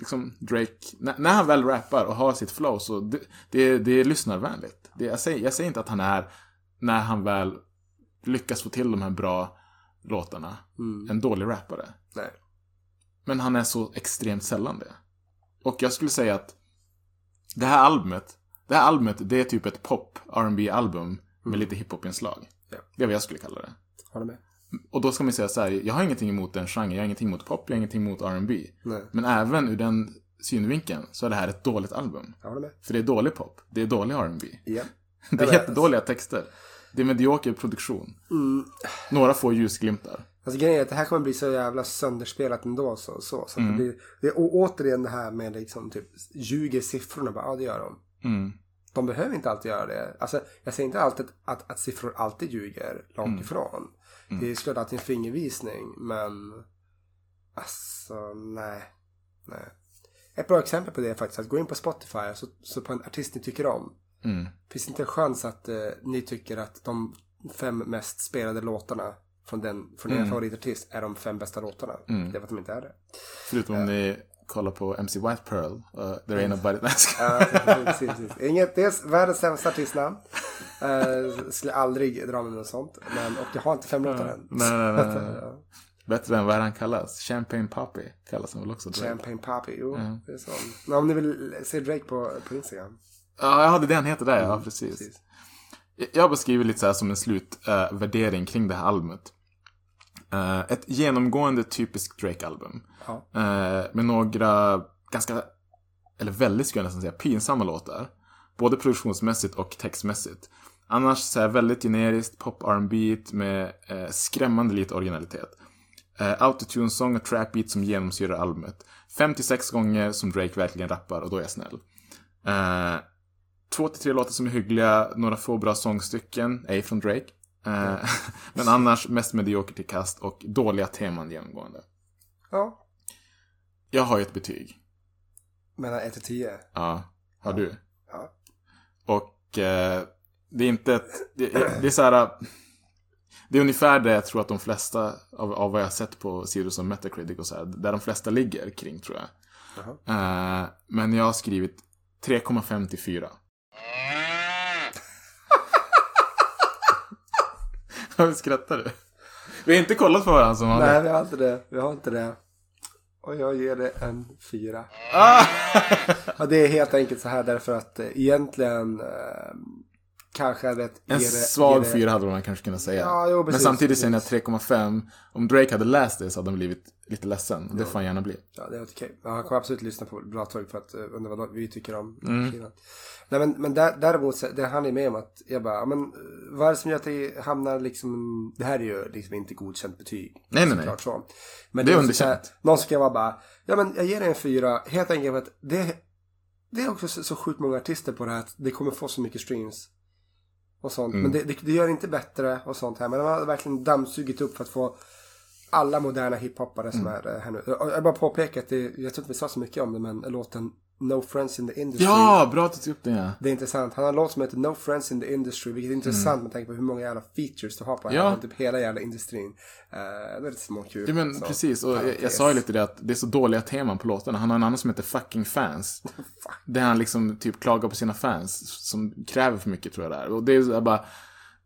liksom Drake, när, när han väl rappar och har sitt flow så det, det, det är lyssnarvänligt. Det, jag, säger, jag säger inte att han är, när han väl lyckas få till de här bra låtarna, en dålig rappare. Nej. Men han är så extremt sällan det. Och jag skulle säga att det här albumet, det här albumet, det är typ ett pop rb album med lite hiphop-inslag. Ja. Det är vad jag skulle kalla det. Håller med. Och då ska man säga så här, jag har ingenting emot den genren, jag har ingenting emot pop, jag har ingenting emot R&B. Men även ur den synvinkeln så är det här ett dåligt album. För det är dålig pop, det är dålig R&B. Ja. Det är jättedåliga texter. Det är medioker produktion. Några få ljusglimtar. Alltså grejen är att det här kommer bli så jävla sönderspelat ändå. Så, så, så att det, blir, det å- återigen det här med liksom typ ljuger siffrorna. Bara, ja det gör de. Mm. De behöver inte alltid göra det. Alltså, jag säger inte alltid att, att siffror alltid ljuger. Långt ifrån. Det är såklart alltid en fingervisning. Men alltså nej. nej. Ett bra exempel på det är faktiskt att gå in på Spotify så, så på en artist ni tycker om. Mm. Finns inte en chans att eh, ni tycker att de fem mest spelade låtarna från, den, från er favoritartist är de fem bästa låtarna? Det är för att de inte är det. Förutom om ni kollar på MC White Pearl. Uh, there ain't nobody... Skojar. Ja, precis, precis. Inget, det är världens sämsta artistnamn. Uh, skulle aldrig dra mig med något sånt. Men, och jag har inte fem låtar än. Nej, nej, nej, nej. Ja. Bättre än vad han kallas. Champagne Poppy kallas han väl också. Drake. Champagne Papi, jo. Det är så. Men om ni vill se Drake på, på Instagram. Ja, jag hade det han heter där, ja precis. Mm, precis. Jag- Jag har beskrivit lite så här som en slutvärdering värdering kring det här albumet. Eh, ett genomgående typiskt Drake-album. Ja. Eh, med några ganska, eller väldigt skulle jag nästan säga, pinsamma låtar. Både produktionsmässigt och textmässigt. Annars så här väldigt generiskt pop rb med eh, skrämmande lite originalitet. Eh, Autotune-sång och trap-beat som genomsyrar albumet. 56 gånger som Drake verkligen rappar och då är jag snäll. Två till tre låtar som är hyggliga, några få bra sångstycken, ej från Drake. Eh, men annars mest medioker till kast och dåliga teman genomgående. Ja. Jag har ju ett betyg. Mellan 1 till 10. Ja, har du? Ja. Och eh, det är inte ett, det, det är så här. Det är ungefär det jag tror att de flesta av, av vad jag har sett på sidor som Metacritic och så här, där de flesta ligger kring tror jag. Eh, men jag har skrivit 3,5 till 4. Varför skrattar du? Vi har inte kollat på varandra som Nej, vanligt. vi har inte det. Vi har inte det. Och jag ger det en fyra. Ah! Ja, det är helt enkelt så här därför att eh, egentligen eh, kanske hade ett... En det- svag det- fyra hade man kanske kunnat säga. Ja, jo, Men precis, samtidigt precis. säger ni att 3,5. Om Drake hade läst det så hade han blivit lite ledsen. Det får han gärna bli. Ja, det är okej. Ja, han kommer absolut lyssna på bra tag för att uh, undra vad vi tycker om Mm. Nej men, men där, däremot, det han är med om att jag bara, ja, men eh, vad är det som gör att det hamnar liksom, det här är ju liksom inte godkänt betyg. Nej, nej, nej. Så. Men Det är underkänt. här, Någon ska vara bara, ja men jag ger det en fyra, helt enkelt för att det, det är också så, så sjukt många artister på det här att det kommer få så mycket streams. Och sånt. Mm. Men det, det, det gör inte bättre och sånt här. Men de har verkligen dammsugit upp för att få alla moderna hiphoppare som Mm. är eh, här nu. Jag bara påpeka att det, jag tror inte vi sa så mycket om det, men låten No Friends in the Industry. Ja, bra att du tog upp det. Ja. Det är intressant. Han har en låt som heter No Friends in the Industry, vilket är intressant med tanke på hur många jävla features du har på Mm. Ja. här. Typ hela jävla industrin. Uh, det är lite småkul. Ja, men Så, precis, och jag, jag sa ju lite det att det är så dåliga teman på låtarna. Han har en annan som heter Fucking Fans. där han liksom typ klagar på sina fans som kräver för mycket tror jag det är. Och det är bara,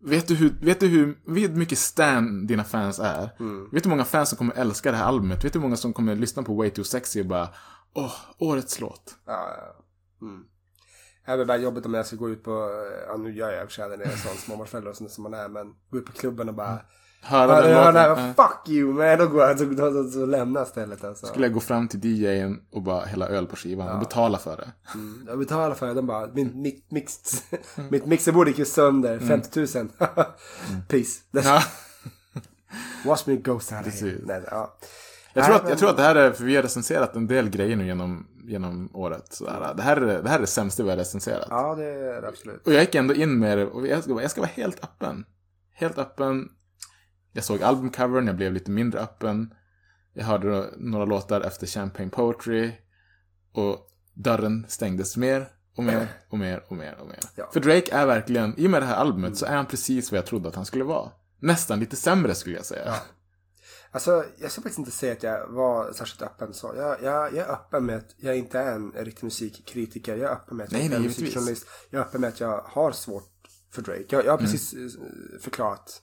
vet du hur, vet du hur, vet hur mycket stan dina fans är? Mm. Vet du hur många fans som kommer älska det här albumet? Vet du hur många som kommer lyssna på Way Too Sexy och bara, åh, årets låt. Ja, ja. Mm. Det är bara jobbigt om jag ska gå ut på, ja nu gör jag i och för sig det är sån småbarnsförälder och sånt som man är, men gå ut på klubben och bara Höra Ja, den det- ja, låten. Ja. fuck you! Men då går jag, så, då, så lämnar jag stället alltså. Skulle jag gå fram till DJn och bara hälla öl på skivan och betala för det. Mm. Jag betalar för det, de bara, min, mitt, mix, mitt mixerbord gick ju sönder, 50 000. Peace. Mm. Ja. Watch me out of Precis. Nej, ja. Jag tror, att, jag tror att det här är, för vi har recenserat en del grejer nu genom, genom året. Sådär. Det, här är, det här är det sämsta vi har recenserat. Ja, det är det absolut. Och jag gick ändå in med det och jag ska, jag ska vara helt öppen. Helt öppen. Jag såg albumcovern, jag blev lite mindre öppen. Jag hörde några låtar efter Champagne Poetry. Och dörren stängdes mer och mer och mer och mer och mer. Ja. För Drake är verkligen, i och med det här albumet så är han precis vad jag trodde att han skulle vara. Nästan lite sämre skulle jag säga. Alltså, jag ska faktiskt inte säga att jag var särskilt öppen så. Jag, jag, jag är öppen med att jag inte är en riktig musikkritiker. Jag är öppen med att jag Nej, inte är en musikjournalist. Jag är öppen med att jag har svårt för Drake. Jag, jag har Mm. precis eh, förklarat.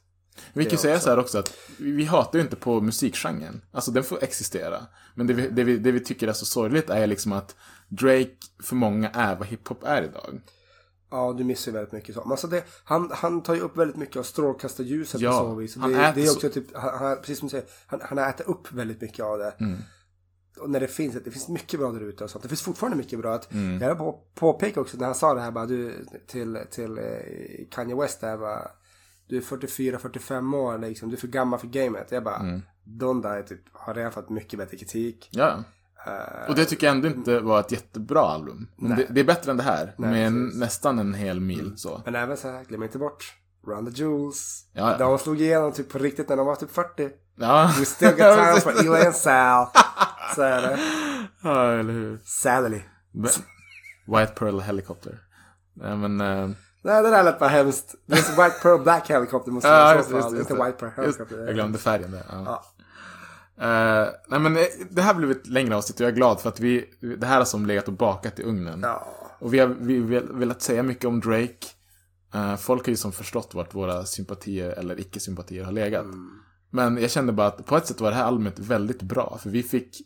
Vi kan säga så här också att vi vi hatar ju inte på musikgenren. Alltså den får existera. Men det vi, det, vi, det vi tycker är så sorgligt är liksom att Drake för många är vad hiphop är idag. Ja, du missar ju väldigt mycket så. Men alltså det, han, han tar ju upp väldigt mycket av strålkastarljuset Ja, på så vis. Och han det, äter det är så- också typ, han, han, precis som du säger, han, han äter upp väldigt mycket av det. Mm. Och när det finns, det finns mycket bra där ute och sånt. Det finns fortfarande mycket bra. Att, Mm. Jag på, påpeka också när han sa det här bara, du, till, till eh, Kanye West där bara, du är 44-45 år liksom, du är för gammal för gamet. Jag bara, Mm. Är typ, har redan fått mycket bättre kritik. Ja. Eh, Och det tycker jag ändå inte var ett jättebra album. Det, det är bättre än det här. Nej, med precis. nästan en hel mil så. Men även så här, glöm inte bort Run the Jewels. Ja, ja. De slog igenom typ på riktigt när de var typ 40. Ja. We still got time for Eli and Sal. Så är det. ja, eller hur. Sally. White Pearl Helicopter. Nej men... eh, Nej, det där lät bara hemskt. Det är White Pearl Black Helicopter måste Ja, vara just, så just, fall. just, Inte. White Pearl Just- Helicopter. Jag glömde färgen där. Ja. Eh, nej men eh, det här blev ett längre avsnitt och jag är glad för att vi, det här har som legat och bakat i ugnen. Ja. Och vi har, vi velat säga mycket om Drake. Eh, folk har ju som förstått vart våra sympatier eller icke-sympatier har legat. Men jag kände bara att på ett sätt var det här albumet väldigt bra. För vi fick,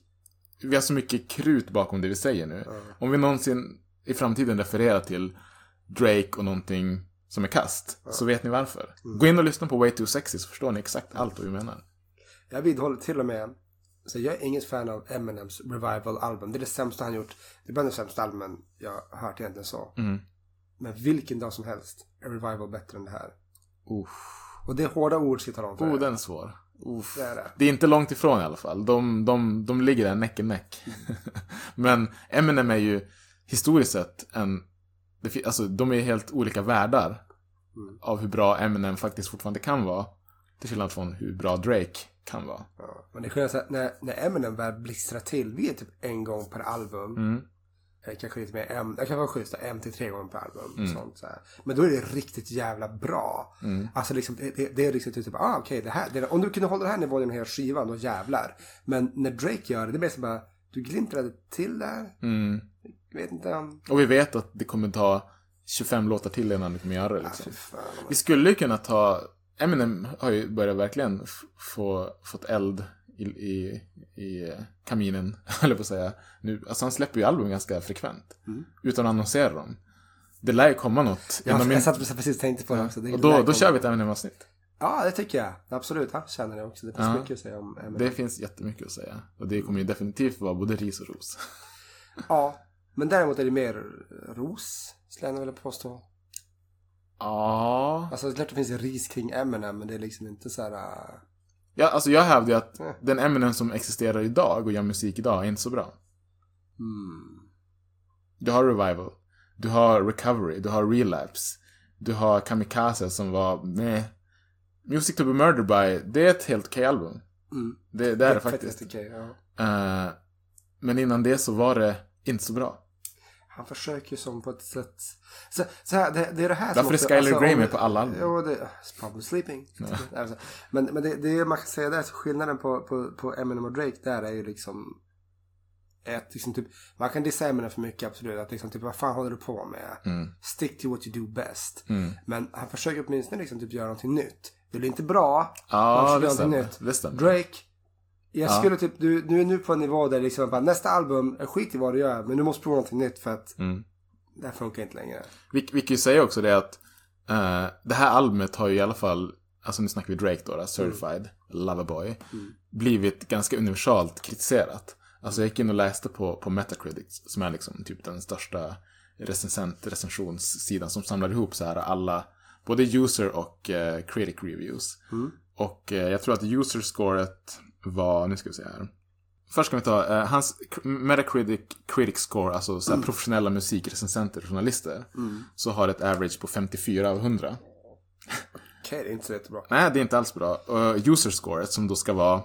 vi har så mycket krut bakom det vi säger nu. Om vi någonsin i framtiden refererar till Drake och någonting som är kast, så vet ni varför. Gå in och lyssna på Way Too Sexy så förstår ni exakt allt vad vi menar. Jag vidhåller till och med. Så jag är inget fan av Eminems Revival-album. Det är det sämsta han gjort. Det är bland de sämsta albumen jag har hört egentligen så. Mm. Men vilken dag som helst är Revival bättre än det här. Uff. Och det är hårda ord ska jag tala om för Oh, den är svår. Uff. Det är det. Det är inte långt ifrån i alla fall. De, de, de ligger där näck i näck. Men Eminem är ju historiskt sett en... Det, alltså, de är helt olika världar Mm. av hur bra Eminem faktiskt fortfarande kan vara. Till skillnad från hur bra Drake kan vara. Ja, men det är skillnad så att när, när Eminem väl blixtrar till, vi är typ en gång per album. Mm. Eh, Kanske lite mer, en, jag kan vara schysst, en till tre gånger per album. Mm. Sånt, så här. Men då är det riktigt jävla bra. Mm. Alltså liksom, det, det, är liksom typ, ah okej, det här, det, om du kunde hålla den här nivån genom hela skivan, då jävlar. Men när Drake gör det, det blir som bara, du glimtrade till där. Mm. Jag vet inte om... Och vi vet att det kommer ta 25 låtar till innan vi kommer göra det. Ah, Liksom. fy fan. Vi skulle ju kunna ta... Eminem har ju börjat verkligen få, fått eld i, i, i kaminen, jag på att säga. Nu, alltså han släpper ju album ganska frekvent. Mm. Utan att annonsera dem. det lär ju komma något. Jag, inom jag min- satt precis tänkte på det också. Det och då, då kör vi ett Eminem-avsnitt. Ja, det tycker jag. Absolut, han känner det också. Det finns Ja. mycket att säga om Eminem. Det finns jättemycket att säga. Och det kommer ju definitivt vara både ris och ros. Ja, men däremot är det mer ros, skulle jag vilja påstå. Ja. Alltså det är klart det finns ris kring Eminem, men det är liksom inte så här... äh, ja alltså jag hävdar ju att Ja. den Eminem som existerar idag och gör musik idag är inte så bra. Hmm. Du har Revival. Du har Recovery. Du har Relapse. Du har Kamikaze som var med. Music to be murdered by, det är ett helt okej album. Mm. Det, det är det Fett faktiskt. okej, ja. Eh, men innan det så var det inte så bra. Han försöker ju som på ett sätt... Så, så här, det, det är det här Varför är som Skylar Grey med på alla album? Jo, det probably sleeping. Alltså, men men det, det är, man kan säga där, så skillnaden på, på, på Eminem och Drake där är ju liksom... Ett, liksom typ, man kan dissa Eminem för mycket, absolut. Att liksom, typ, vad fan håller du på med? Mm. Stick to what you do best. Mm. Men han försöker åtminstone liksom typ göra någonting nytt. Det blir inte bra. Ja, göra någonting. Det stämmer. Drake, jag Ja. skulle typ, du, du är nu på en nivå där liksom bara, nästa album, skit i vad du gör, men du måste prova någonting nytt för att Mm. det här funkar inte längre. Vi, vi kan ju säga också det att eh, det här albumet har ju i alla fall, alltså nu snackar vi Drake då, då Certified, Loverboy, blivit ganska universalt kritiserat. Alltså jag gick in och läste på, på Metacritic, som är liksom typ den största recensent, recensionssidan som samlar ihop så här alla, både user och eh, critic reviews. Och eh, jag tror att user-scoret var, nu ska vi se här. Först ska vi ta eh, hans Metacritic critic score, alltså så här professionella musikrecensenter och journalister. Så har ett average på 54 av 100. Okej, det är inte så jättebra. Nej, det är inte alls bra. Och user scoret som då ska vara,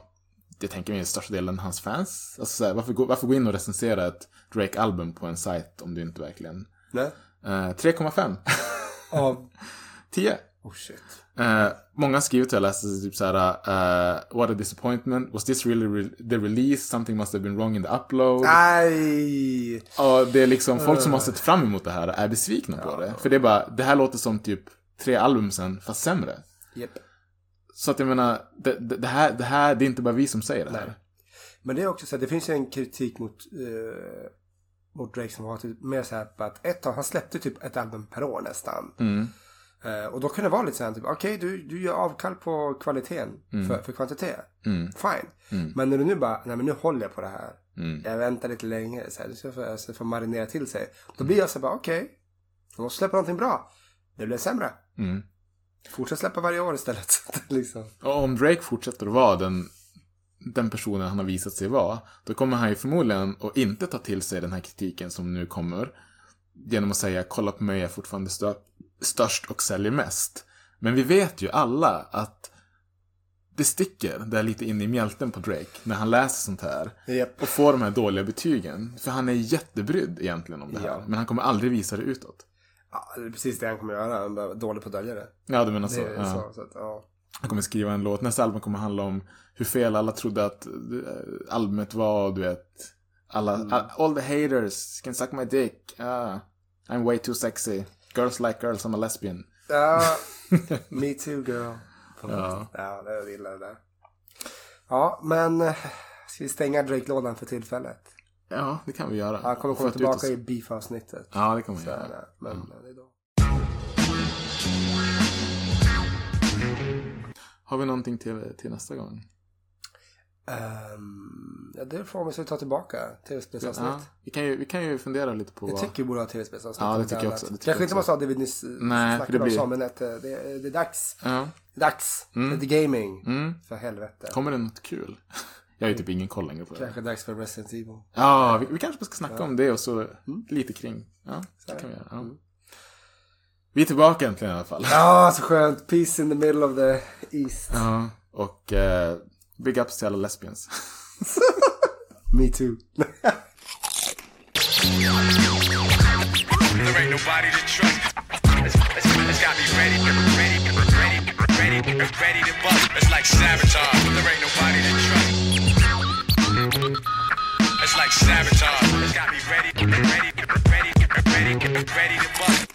det tänker mig största delen hans fans. Alltså så här, varför, gå, varför gå in och recensera ett Drake-album på en sajt om du inte verkligen... Nej. Eh, 3,5. Av, 10. Oh shit. Eh, många har skrivit till jag läste typ såhär, uh, what a disappointment, was this really re- the release, something must have been wrong in the upload. Aj! Och det är liksom folk som har sett fram emot det här är besvikna på det. För det är bara, det här låter som typ tre album sen, fast sämre. Japp. Så att jag menar, det, det, här, det här, det är inte bara vi som säger det här. Men det är också så här, det finns ju en kritik mot, eh, mot Drake som var typ mer så här på att ett tag, han släppte typ ett album per år nästan. Mm. Eh, och då kan det vara lite så här, typ, okej du, du gör avkall på kvaliteten för, för kvantitet. Mm. Fine. Men när du nu bara, nej men nu håller jag på det här. Mm. Jag väntar lite längre, så här, det ska få, får marinera till sig. Då blir jag så här bara, okej. Jag måste släppa någonting bra. Det blir sämre. Mm. Fortsätt släppa varje år istället. liksom. Och om Drake fortsätter att vara den, den personen han har visat sig vara, då kommer han ju förmodligen att inte ta till sig den här kritiken som nu kommer. Genom att säga, kolla på mig, jag är fortfarande stö- störst och säljer mest. Men vi vet ju alla att det sticker där lite in i mjälten på Drake när han läser sånt här. Japp. Och får de här dåliga betygen. För han är jättebrydd egentligen om det här. Ja. Men han kommer aldrig visa det utåt. Ja, det är precis det han kommer göra. Han är dålig på att dölja det. Ja, du menar så. Ja. så, så att, ja. Han kommer skriva en låt. Nästa album kommer handla om hur fel alla trodde att eh, albumet var. Du vet. Alla, all the haters can suck my dick. Ah, I'm way too sexy. Girls like girls, I'm a lesbian. Ja, me too girl. Ja. Ja, det gillar det där. Ja, men eh, ska vi stänga Drake-lådan för tillfället? Ja, det kan vi göra. Han kommer komma tillbaka oss. i beef-avsnittet. Ja, det kommer vi göra. det. Men eh, det är då. Har vi någonting till, till nästa gång? Ehm, ja, det får vi så ta tillbaka. Tv-spelsavsnitt. Ja, vi, kan ju, vi kan ju fundera lite på Jag vad... tycker vi borde ha tv-spelsavsnitt. Ja, det om tycker jag också, det tycker Kanske jag inte måste ha det vi nyss Nej, snackade det om blir- så, men att eh, det, är- det är dags. Ja. Dags Mm. the gaming. Mm. För helvete. Kommer det något kul? Jag har ju typ ingen koll längre på det. Kanske dags för Resident Evil. Ja, vi, vi kanske ska snacka Ja. om det och så Mm. lite kring. Ja, Så är det kan det. vi göra. Ja. Vi är tillbaka äntligen i alla fall. Ja, så skönt. Peace in the middle of the East. Ja, och eh, Big ups to all the lesbians. Me too. It's like sabotage. Got ready, ready, ready, ready, ready to bust.